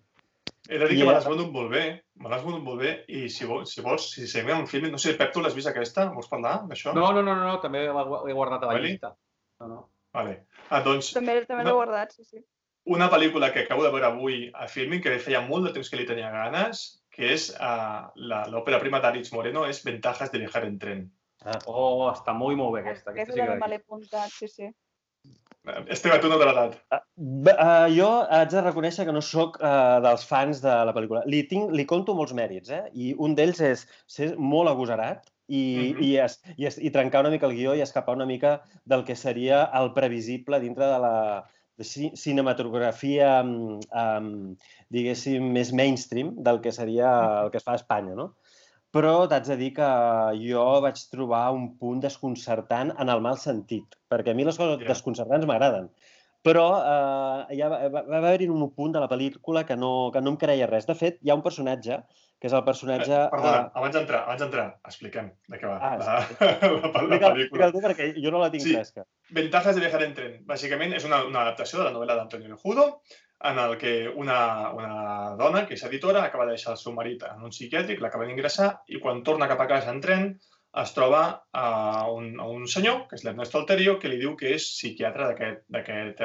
He de dir I que me l'has venut molt bé, me l'has venut molt bé, i si vols, si vols, si seguim un film, no sé, Pep, tu l'has vist aquesta? Vols parlar d'això? No, no, no, no, no també l'he guardat a la Vale? llista. No, no. Vale. Ah, doncs... També, també l'he guardat, sí, sí una pel·lícula que acabo de veure avui a Filming, que feia molt de temps que li tenia ganes, que és uh, l'òpera prima d'Àritz Moreno, és Ventajas de viajar en tren. Ah. Oh, està molt, molt bé aquesta. Aquesta, aquesta sí que me l'he apuntat, sí, sí. Esteve, tu no te l'ha dat. Uh, uh, jo haig de reconèixer que no sóc uh, dels fans de la pel·lícula. Li, tinc, li conto molts mèrits, eh? I un d'ells és ser molt agosarat i, mm -hmm. i, es, i, es, i trencar una mica el guió i escapar una mica del que seria el previsible dintre de la, de cinematografia, um, diguéssim, més mainstream del que seria el que es fa a Espanya, no? Però t'haig de dir que jo vaig trobar un punt desconcertant en el mal sentit, perquè a mi les coses yeah. desconcertants m'agraden. Però eh, ja va, va, va haver-hi un punt de la pel·lícula que no, que no em creia res. De fet, hi ha un personatge que és el personatge... Eh, perdona, uh... abans d'entrar, abans d'entrar, expliquem de què va ah, la, sí. [laughs] la, la, la pel·lícula. tu perquè jo no la tinc sí. fresca. Ventajas de viajar en tren. Bàsicament és una, una adaptació de la novel·la d'Antonio Judo, en el que una, una dona, que és editora, acaba de deixar el seu marit en un psiquiàtric, l'acaba d'ingressar, i quan torna cap a casa en tren es troba a un, a un senyor, que és l'Ernesto Alterio, que li diu que és psiquiatre d'aquest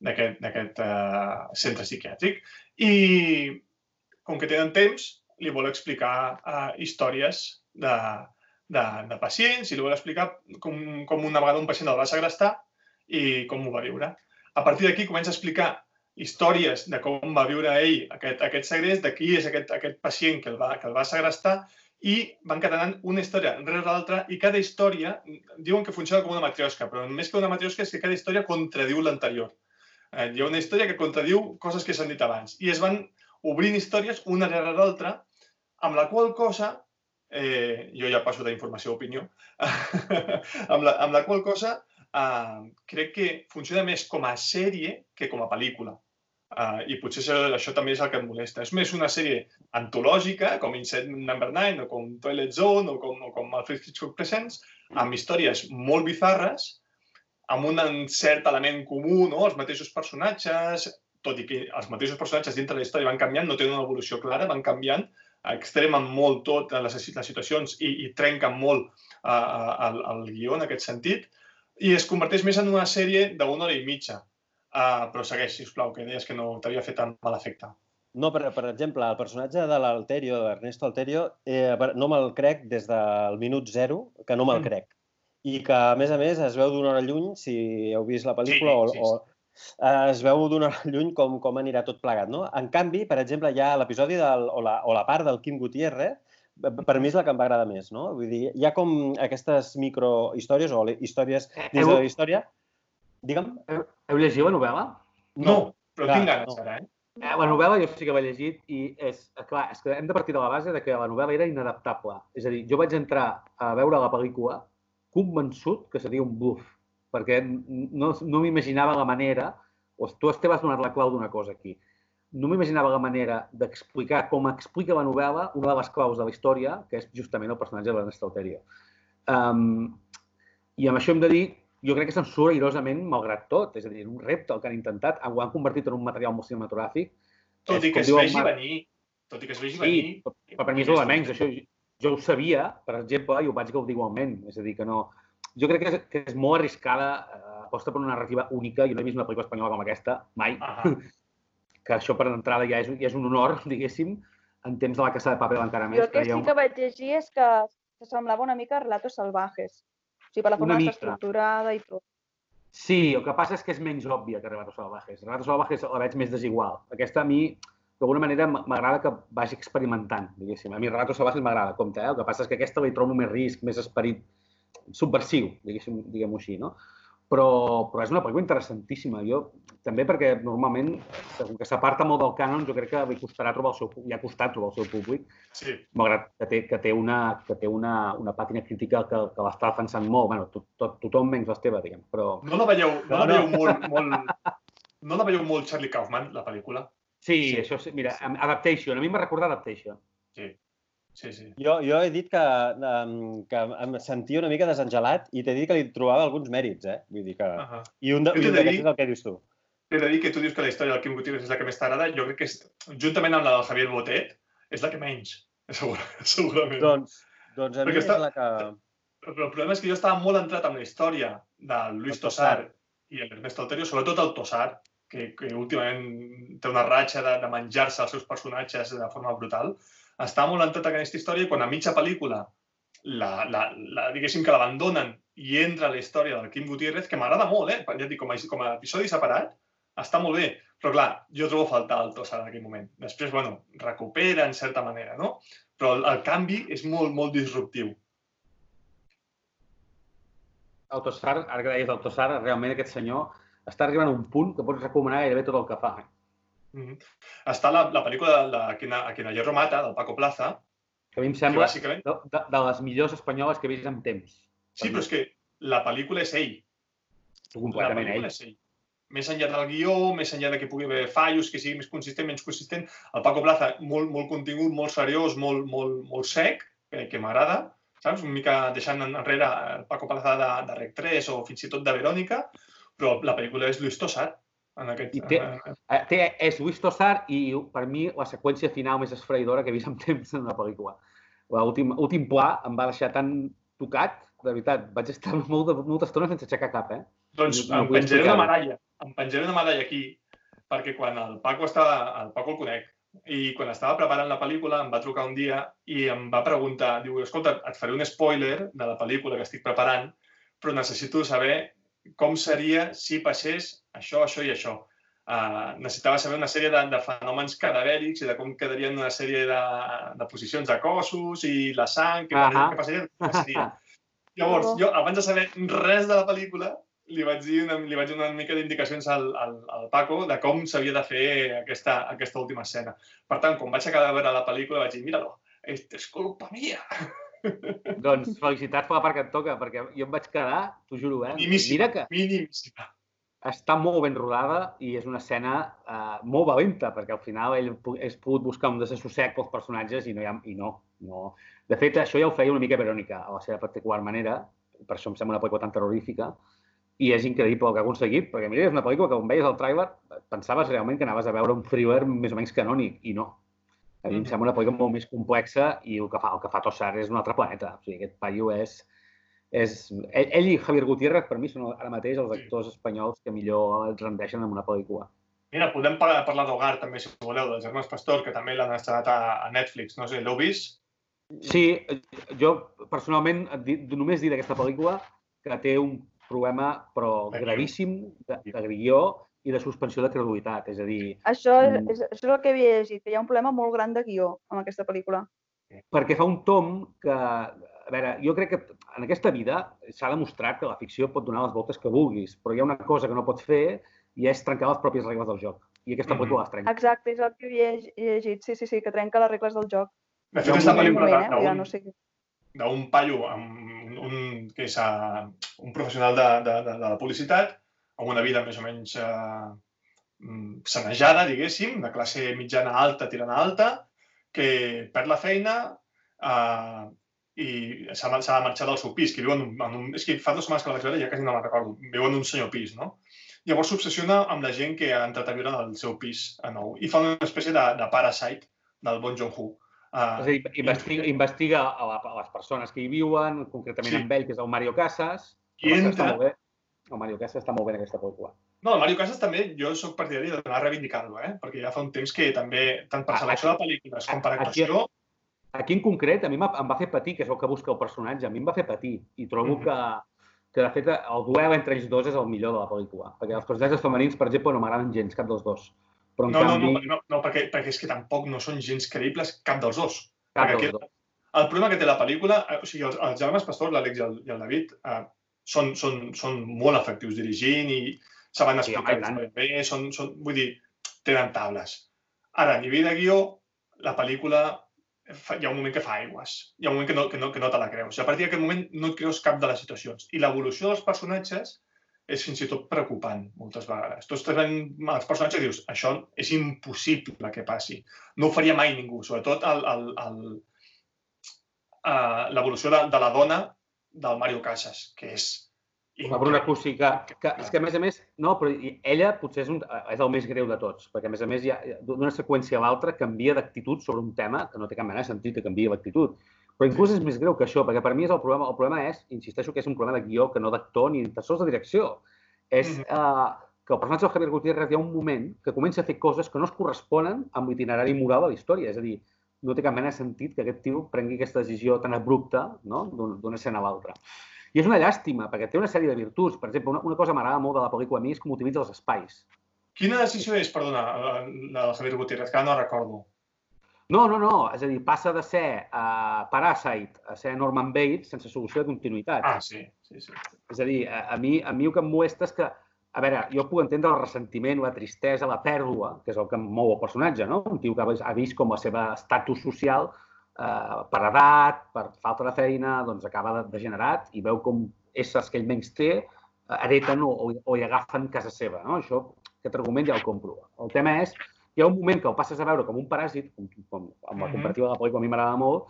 d'aquest uh, centre psiquiàtric. I com que tenen temps, li vol explicar uh, històries de, de, de pacients i li vol explicar com, com una vegada un pacient el va segrestar i com ho va viure. A partir d'aquí comença a explicar històries de com va viure ell aquest, aquest segrest, de qui és aquest, aquest pacient que el, va, que el va segrestar i van quedant una història rere l'altra i cada història diuen que funciona com una matriosca, però més que una matriosca és que cada història contradiu l'anterior. Eh, hi ha una història que contradiu coses que s'han dit abans i es van obrint històries una rere l'altra, amb la qual cosa, eh, jo ja passo d'informació a opinió, [laughs] amb, la, amb la qual cosa eh, crec que funciona més com a sèrie que com a pel·lícula. Uh, I potser això, això també és el que em molesta. És més una sèrie antològica, com Insect Number 9, o com Toilet Zone, o com, o com Alfred Hitchcock Presents, amb històries molt bizarres, amb un cert element comú, no? els mateixos personatges, tot i que els mateixos personatges dintre de la història van canviant, no tenen una evolució clara, van canviant, extremen molt tot les, les situacions i, i trenquen molt uh, el, el guió en aquest sentit, i es converteix més en una sèrie d'una hora i mitja. Uh, però segueix, sisplau, que deies que no t'havia fet tan mal efecte. No, per, per exemple, el personatge de l'Alterio, d'Ernesto Alterio, eh, no me'l crec des del minut zero, que no me'l mm. crec. I que, a més a més, es veu d'una hora lluny, si heu vist la pel·lícula, sí, sí, sí. o, eh, es veu d'una lluny com, com anirà tot plegat. No? En canvi, per exemple, hi ha l'episodi o, la, o la part del Quim Gutiérrez, per mi és la que em va agradar més, no? Vull dir, hi ha com aquestes microhistòries o històries dins de la història. Digue'm. Heu, heu llegit la novel·la? No, però Clar, tinc ganes no. ara, eh? Eh, la novel·la jo sí que l'he llegit i és, clar, és que hem de partir de la base de que la novel·la era inadaptable. És a dir, jo vaig entrar a veure la pel·lícula convençut que seria un bluff perquè no, no m'imaginava la manera, o tu te vas donar la clau d'una cosa aquí, no m'imaginava la manera d'explicar com explica la novel·la una de les claus de la història, que és justament el personatge de l'Ernest Alterio. Um, I amb això hem de dir, jo crec que se'n surt airosament malgrat tot, és a dir, un repte el que han intentat, ho han convertit en un material molt cinematogràfic. Tot i que es vegi Mar... venir. Tot i que es vegi sí, venir. però per mi és l'elements, això jo ho sabia, per exemple, i ho vaig gaudir igualment. És a dir, que no, jo crec que és, que és molt arriscada, eh, aposta per una narrativa única. Jo no he vist una pel·lícula espanyola com aquesta, mai. [laughs] Que això per entrada ja és, ja és un honor, [laughs] diguéssim, en temps de la Casa de Papel encara més. Jo el que ha sí un- que vaig llegir és que, que semblava una mica Relatos Salvajes. O sigui, per la forma que està estructurada i tot. Sí, el que passa és que és menys òbvia que Relatos Salvajes. Relatos Salvajes la veig més desigual. Aquesta a mi, d'alguna manera, m'agrada que vagi experimentant, diguéssim. A mi Relatos Salvajes m'agrada, compte, eh? El que passa és que aquesta li trobo més risc, més esperit subversiu, diguéssim, diguem-ho així, no? Però, però és una pel·lícula interessantíssima. Jo, també perquè normalment, com que s'aparta molt del cànon, jo crec que li costarà trobar el seu, li ha costat trobar el seu públic, Sí, malgrat que té, que té, una, que té una, una pàtina crítica que, que l'està defensant molt. Bueno, tot, tot, tothom menys l'Esteve, diguem, però... no la veieu, no No, la veieu molt, molt... No la veieu molt Charlie Kaufman, la pel·lícula? Sí, Sí. sí, això sí. Mira, Adaptation. A mi m'ha recordat Adaptation. Sí, sí, sí. Jo, jo he dit que, um, que em sentia una mica desengelat i t'he dit que li trobava alguns mèrits, eh? Vull dir que... Uh -huh. I un de- t'he un d'aquests és el que dius tu. He de dir que tu dius que la història del Quim Gutiérrez és la que més t'agrada. Jo crec que, és, juntament amb la del Javier Botet, és la que menys, [laughs] segur, segurament. Doncs, doncs a mi Perquè és està- la que... Però el problema és que jo estava molt entrat amb la història de Luis El Tossar. Tossar i el Ernesto Alterio, sobretot el Tossar, que, que últimament té una ratxa de, de menjar-se els seus personatges de forma brutal. Estava molt entrat en aquesta història i quan a mitja pel·lícula la, la, la, diguéssim que l'abandonen i entra la història del Quim Gutiérrez, que m'agrada molt, eh? Ja dic, com a, com a episodi separat, està molt bé. Però clar, jo trobo faltar el Tossar en aquell moment. Després, bueno, recupera en certa manera, no? Però el, el canvi és molt, molt disruptiu. Autosar, ara que deies Autosar, realment aquest senyor està arribant a un punt que pots recomanar gairebé tot el que fa. Mm Està la, la pel·lícula de, de A quien, a quien el hierro mata, del Paco Plaza, Que a mi em sembla bàsicament... de, de, de les millors espanyoles que he vist en temps. Sí, però és que la pel·lícula és ell. Tu La completament pel·lícula ell. és ell. Més enllà del guió, més enllà de que pugui haver fallos, que sigui més consistent, menys consistent, el Paco Plaza, molt, molt contingut, molt seriós, molt, molt, molt sec, que, que m'agrada, saps? Una mica deixant enrere el Paco Plaza de, de Rec 3 o fins i tot de Verònica, però la pel·lícula és Luis Tossat. En aquest, I té- Eh, té, és Luis Tossar i per mi la seqüència final més esfraïdora que he vist en temps en una pel·lícula. L'últim últim pla em va deixar tan tocat, de veritat, vaig estar [laughs] molt molta estona sense aixecar cap, eh? Doncs No- em penjaré una medalla. Em penjaré una medalla aquí, perquè quan el Paco estava... El Paco el conec. I quan estava preparant la pel·lícula em va trucar un dia i em va preguntar, diu, escolta, et faré un spoiler de la pel·lícula que estic preparant, però necessito saber com seria si passés això, això i això. Uh, necessitava saber una sèrie de, de fenòmens cadavèrics i de com quedarien una sèrie de, de posicions de cossos i la sang, què, Ahà. què passaria, [laughs] què passaria. Llavors, jo, abans de saber res de la pel·lícula, li vaig dir una, li vaig dir una mica d'indicacions al, al, al Paco de com s'havia de fer aquesta, aquesta última escena. Per tant, quan vaig acabar de veure la pel·lícula, vaig dir, mira-lo, esta és culpa mia. Doncs felicitats per la part que et toca, perquè jo em vaig quedar, t'ho juro, eh? Minimíssima. Mira que Minimíssima. Està molt ben rodada i és una escena eh, molt valenta, perquè al final ell és pogut buscar un desassossec pels personatges i no, hi ha, i no, no. De fet, això ja ho feia una mica Verònica, a la seva particular manera, per això em sembla una pel·lícula tan terrorífica, i és increïble el que ha aconseguit, perquè mira, és una pel·lícula que quan veies el tràiler pensaves realment que anaves a veure un thriller més o menys canònic, i no. A mi em Mhm. sembla una pel·lícula molt més complexa i el que fa, el que fa Tossar és un altre planeta. O sigui, aquest paio és... és ell, ell i Javier Gutiérrez, per mi, són ara mateix els actors espanyols que millor es rendeixen en una pel·lícula. Mira, podem parlar, parlar d'Hogar també, si voleu, dels germans Pastor, que també l'han estrenat a, a Netflix. No sé, l'heu vist? Sí, jo personalment només dir d'aquesta pel·lícula que té un problema però gravíssim de, de guió i de suspensió de credulitat. És a dir, Això, és, Mm. és, això és el que havia llegit, que hi ha un problema molt gran de guió amb aquesta pel·lícula. perquè fa un tom que... A veure, jo crec que en aquesta vida s'ha demostrat que la ficció pot donar les voltes que vulguis, però hi ha una cosa que no pots fer i és trencar les pròpies regles del joc. I aquesta Mhm. pel·lícula les trenca. Exacte, és el que havia lle- llegit. Sí, sí, sí, que trenca les regles del joc. De fet, està pel·lícula moment, eh? Ja d'un no sé. d'un paio amb un, un, que és uh, un professional de, de, de, de la publicitat, amb una vida més o menys uh, sanejada, diguéssim, de classe mitjana alta tirant a alta, que perd la feina uh, i s'ha de marxar del seu pis, que viu en un, en un... És que fa dues setmanes que la vaig veure i ja quasi no la recordo. Viu en un senyor pis, no? Llavors s'obsessiona amb la gent que ha entrat a viure en el seu pis a nou i fa una espècie de, de parasite del Bon Joon-ho. Uh, És a dir, investiga, investiga a, la, a les persones que hi viuen, concretament Sí. amb ell, que és el Mario Casas. I entra- Està molt bé. El Mario Casas està molt bé en aquesta pel·lícula. No, el Mario Casas també, jo sóc partidari d'anar a reivindicar-lo, eh? perquè ja fa un temps que també, tant per Ah, selecció de pel·lícules com per aquí- actuació, Aquí en concret, a mi em va fer patir, que és el que busca el personatge, a mi em va fer patir. I trobo Mhm. que, que, de fet, el duel entre ells dos és el millor de la pel·lícula. Perquè els personatges femenins, per exemple, no m'agraden gens, cap dels dos. Però, no, no, canvi, no, no, no perquè, perquè és que tampoc no són gens creïbles cap dels dos. cap perquè dels aquí- dos. El problema que té la pel·lícula, eh, o sigui, els, els germans Pastor, l'Àlex i, el, i el David, eh, són, són, són molt efectius dirigint i saben Sí, explicar home, sí, bé, són, són, vull dir, tenen tables. Ara, a nivell de guió, la pel·lícula hi ha un moment que fa aigües, hi ha un moment que no, que no, que no te la creus. I a partir d'aquest moment no et creus cap de les situacions. I l'evolució dels personatges és fins i tot preocupant moltes vegades. Estàs veient els personatges i dius, això és impossible que passi. No ho faria mai ningú, sobretot uh, l'evolució de, de la dona del Mario Casas, que és La Bruna Cussi, que, que, és que a més a més, no, però ella potser és, un, és el més greu de tots, perquè a més a més ja, d'una seqüència a l'altra canvia d'actitud sobre un tema que no té cap mena de sentit que canvia l'actitud. Però inclús és més greu que això, perquè per mi és el problema, el problema és, insisteixo que és un problema de guió, que no d'actor ni tan sols de direcció. És Mhm. eh, que el personatge del Javier Gutiérrez hi ha un moment que comença a fer coses que no es corresponen amb l'itinerari moral de la història. És a dir, no té cap mena de sentit que aquest tio prengui aquesta decisió tan abrupta no? d'un- d'una escena a l'altra. I és una llàstima, perquè té una sèrie de virtuts. Per exemple, una, una cosa m'agrada molt de la pel·lícula a mi és com utilitza els espais. Quina decisió és, perdona, la la del Javier Gutiérrez, que ara no recordo. No, no, no. És a dir, passa de ser uh, Parasite a ser Norman Bates sense solució de continuïtat. Ah, sí, sí, sí. És a dir, a, a, mi, a mi el que em molesta és que, a veure, jo puc entendre el ressentiment, la tristesa, la pèrdua, que és el que em mou el personatge, no? Un tio que ha vist- com el seu estatus social eh, per edat, per falta de feina, doncs acaba de- degenerat i veu com éssers que ell menys té eh, hereten o, o, hi agafen casa seva, no? Això, aquest argument ja el compro. El tema és, hi ha un moment que el passes a veure com un paràsit, com, com amb la Mhm. comparativa de la pel·lícula a mi m'agrada molt,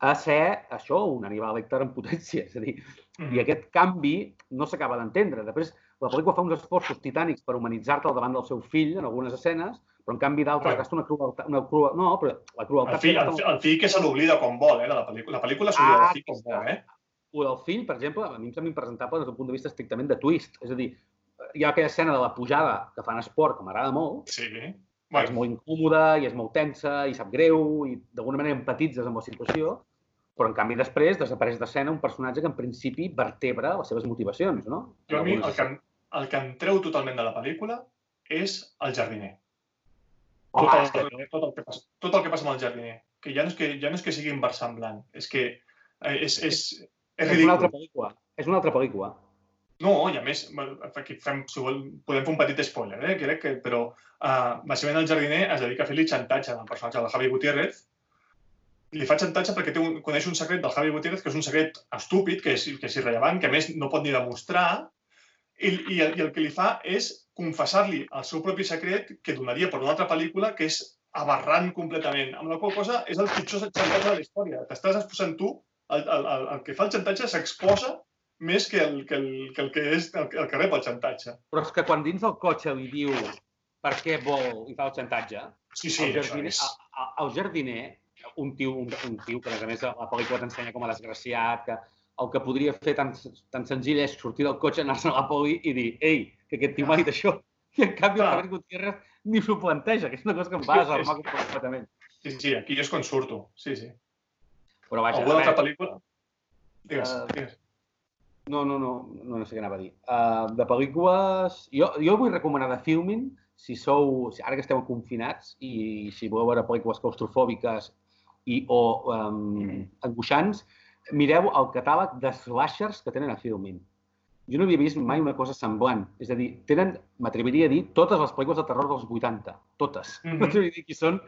a ser això, un Aníbal Lecter en potència. És a dir, Mhm. i aquest canvi no s'acaba d'entendre. Després, la pel·lícula fa uns esforços titànics per humanitzar-te al davant del seu fill en algunes escenes, però en canvi Bueno. gasta una crueltat... Una crua... No, però la crueltat... El fill, el, el fill que se l'oblida com vol, eh, de la pel·lícula. La pel·lícula s'oblida Ah, del fill com vol, eh? O del fill, per exemple, a mi em sembla impresentable des del punt de vista estrictament de twist. És a dir, hi ha aquella escena de la pujada que fan esport, que m'agrada molt, Sí. és Bueno, molt incòmoda i és molt tensa i sap greu i d'alguna manera empatitzes amb la situació, però en canvi després desapareix d'escena un personatge que en principi vertebra les seves motivacions, no? jo a mi el que, el que em treu totalment de la pel·lícula és el jardiner. Home, tot, el, és que- tot, tot, el que passa, tot el que passa amb el jardiner. Que ja no és que, ja no és que sigui inversemblant, és que eh, és, és, és És una altra pel·lícula. És una altra pel·lícula. No, i a més, aquí fem, si vol, podem fer un petit spoiler, eh? crec que, però uh, bàsicament el jardiner es dedica a fer-li xantatge al personatge del Javi Gutiérrez. Li fa xantatge perquè té un, coneix un secret del Javi Gutiérrez que és un secret estúpid, que és, que és irrellevant, que a més no pot ni demostrar, i, i, el, i el que li fa és confessar-li el seu propi secret que donaria per una altra pel·lícula que és aberrant completament. Amb la qual cosa és el pitjor xantatge de la història. T'estàs exposant tu, el, el, el, el que fa el xantatge s'exposa més que el que, el, que, el que és el, el que rep el xantatge. Però és que quan dins del cotxe li diu per què vol i fa el xantatge, Sí, sí, el, jardiner, és... el, el jardiner, un tio, un, un tio que a més a més la pel·lícula t'ensenya com a desgraciat, que el que podria fer tan, tan senzill és sortir del cotxe, anar-se a la poli i dir ei, que aquest tio m'ha dit això. I en canvi el Clar. Javier Gutiérrez ni s'ho planteja, que és una cosa que em va Sí, desarmar és- completament. Sí, sí, aquí és quan surto. Sí, sí. Però vaja, Alguna altra pel·lícula? Digues, Eh, digues. No, no, no, no, no sé què anava a dir. Uh, de pel·lícules... Jo, jo vull recomanar de Filmin, si sou... si Ara que esteu confinats i si voleu veure pel·lícules claustrofòbiques i, o um, angoixants, mireu el catàleg de slashers que tenen a Filmin. Jo no havia vist mai una cosa semblant. És a dir, tenen, m'atreviria a dir, totes les pel·lícules de terror dels 80. Totes. Mhm. [laughs] M'atreviria a dir qui són.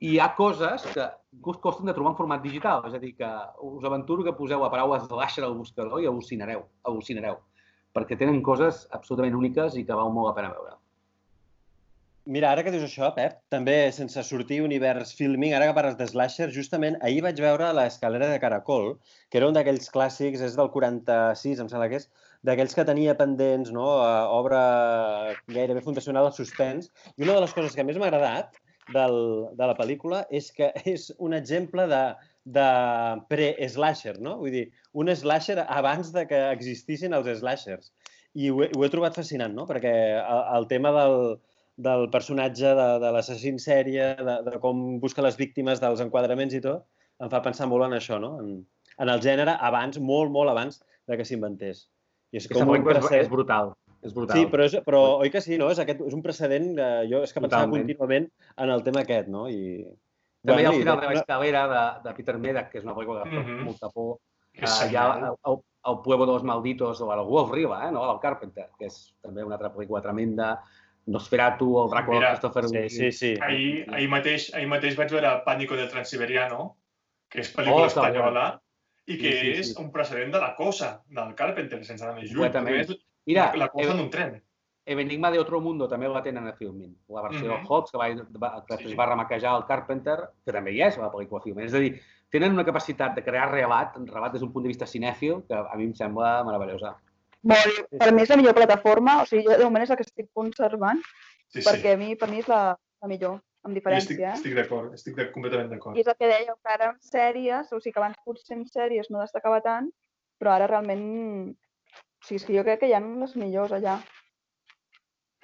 I hi ha coses que inclús costen de trobar en format digital. És a dir, que us aventuro que poseu la paraula slasher al buscador i al·lucinareu. al·lucinareu. Perquè tenen coses absolutament úniques i que val molt la pena veure. Mira, ara que dius això, Pep, també sense sortir univers filming, ara que parles de slasher, justament ahir vaig veure l'escalera de Caracol, que era un d'aquells clàssics, és del 46, em sembla que és, d'aquells que tenia pendents, no? Obra gairebé fundacional al suspens. I una de les coses que més m'ha agradat del, de la pel·lícula és que [laughs] és un exemple de, de pre-slasher, no? Vull dir, un slasher abans de que existissin els slashers. i ho he, ho he trobat fascinant, no? Perquè el, el tema del, del personatge de, de l'assassin en sèrie, de, de com busca les víctimes, dels enquadraments i tot, em fa pensar molt en això, no? En, en el gènere abans, molt, molt abans de que s'inventés. I és com un precedent... és brutal. És brutal. Sí, però, és, però oi que sí, no? És, aquest, és un precedent, eh, jo és que pensava Totalment. contínuament en el tema aquest, no? I, també hi ha el final de l'escalera de, de Peter Medak, que és una pel·lícula que fa mm -hmm. molta por. Uh, hi ha el, el, el Pueblo de los Malditos o el Wolf Riva, eh, no? el Carpenter, que és també una altra pel·lícula tremenda. Nosferatu, el Dràcula Mira, Christopher sí, sí, sí. Ahir, ahir, mateix, ahir mateix vaig veure Pànico del Transiberiano, que és pel·lícula oh, espanyola, i que sí, sí, sí. és un precedent de la cosa, del Carpenter, sense anar més lluny. Mira, la, cosa eh, d'un tren. Enigma de Otro Mundo també la tenen a Filmin. La versió mm -hmm. del Hawks, que, va, va, que sí. va remaquejar el Carpenter, que també hi és a la pel·lícula Filmin. És a dir, tenen una capacitat de crear relat, relat des d'un punt de vista cinèfil, que a mi em sembla meravellosa. Molt, per mi és la millor plataforma, o sigui, jo de moment és la que estic conservant, sí, sí. perquè a mi, per mi és la, la millor, amb diferència. estic, estic d'acord, estic de, completament d'acord. I és el que dèieu, que ara en sèries, o sigui que abans potser en sèries no destacava tant, però ara realment, o sigui, és que jo crec que hi ha les millors allà.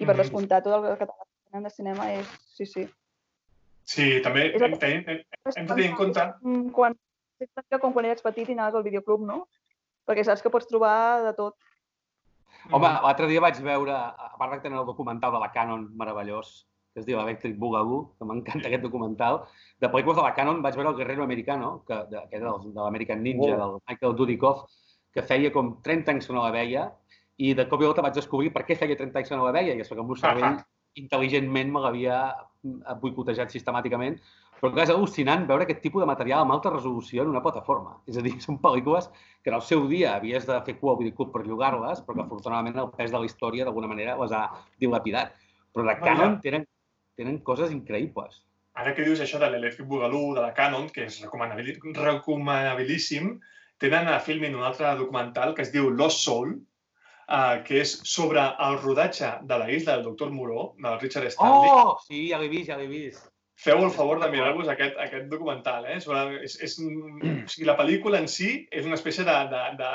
I per descomptar tot el que tenen de cinema és... Sí, sí. Sí, també hem, hem, hem, hem de tenir en compte... Quan, com quan eres petit i anaves al videoclub, no? Perquè saps que pots trobar de tot. Home, l'altre dia vaig veure, a part de tenir el documental de la Canon meravellós, que es diu Electric Boogaloo, que m'encanta aquest documental, de pel·lícules de la Canon vaig veure el Guerrero Americano, que, de, que era de l'American Ninja, oh. del Michael Dudikoff, que feia com 30 anys que no la veia, i de cop i volta vaig descobrir per què feia 30 anys que no la veia, i és perquè el meu cervell uh -huh. intel·ligentment me l'havia mm, boicotejat sistemàticament, però és al·lucinant veure aquest tipus de material amb alta resolució en una plataforma. És a dir, són pel·lícules que en el seu dia havies de fer cua al videoclub per llogar-les, però que afortunadament el pes de la història d'alguna manera les ha dilapidat. Però de Canon tenen, tenen coses increïbles. Ara que dius això de l'Electric Boogaloo, de la Canon, que és recomanabilíssim, tenen a Filmin un altre documental que es diu Lost Soul, uh, que és sobre el rodatge de la isla del doctor Moreau, del Richard Stanley. Oh, sí, ja l'he vist, ja l'he vist. Feu el favor de mirar-vos aquest, aquest documental. Eh? Sobre, és, és, o sigui, la pel·lícula en si és una espècie de, de, de,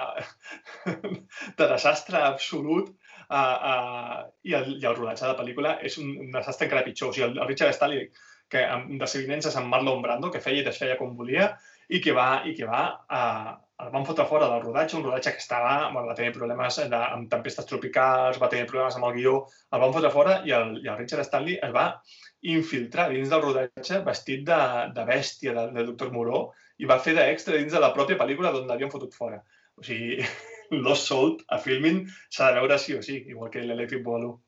[laughs] de desastre absolut uh, uh, i, el, i el rodatge de la pel·lícula és un, un desastre encara pitjor. O sigui, el, el Richard Stanley, que de seguinences amb Marlon Brando, que feia i desfeia com volia, i que va, i que va uh, el van fotre fora del rodatge, un rodatge que estava, bueno, va tenir problemes de, amb tempestes tropicals, va tenir problemes amb el guió, el van fotre fora i el, i el Richard Stanley es va infiltrar dins del rodatge vestit de, de bèstia del, del doctor Moreau i va fer d'extra dins de la pròpia pel·lícula d'on l'havien fotut fora. O sigui, [laughs] Lost Salt a Filmin s'ha de veure sí o sí, igual que l'Electric Boogaloo.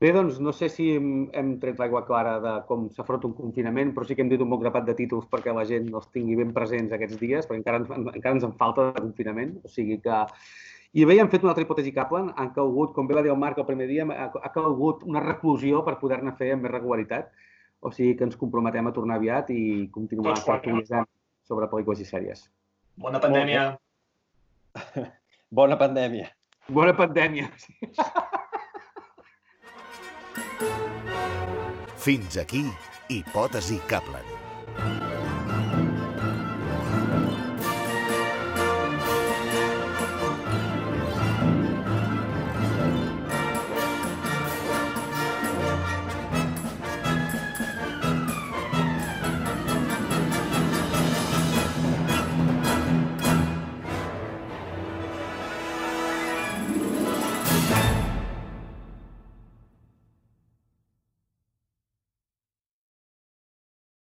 Bé, doncs no sé si hem, hem tret l'aigua clara de com s'afronta un confinament, però sí que hem dit un bon grapat de títols perquè la gent els tingui ben presents aquests dies, perquè encara, encara ens en falta de confinament. O sigui que... I bé, hem fet una altra hipòtesi Kaplan, han calgut, com bé va dir el Marc el primer dia, ha, calgut una reclusió per poder-ne fer amb més regularitat. O sigui que ens comprometem a tornar aviat i continuar actualitzant sobre pel·lícules i sèries. Bona pandèmia! [laughs] Bona pandèmia! Bona pandèmia! Sí. Fins aquí, Hipòtesi Kaplan.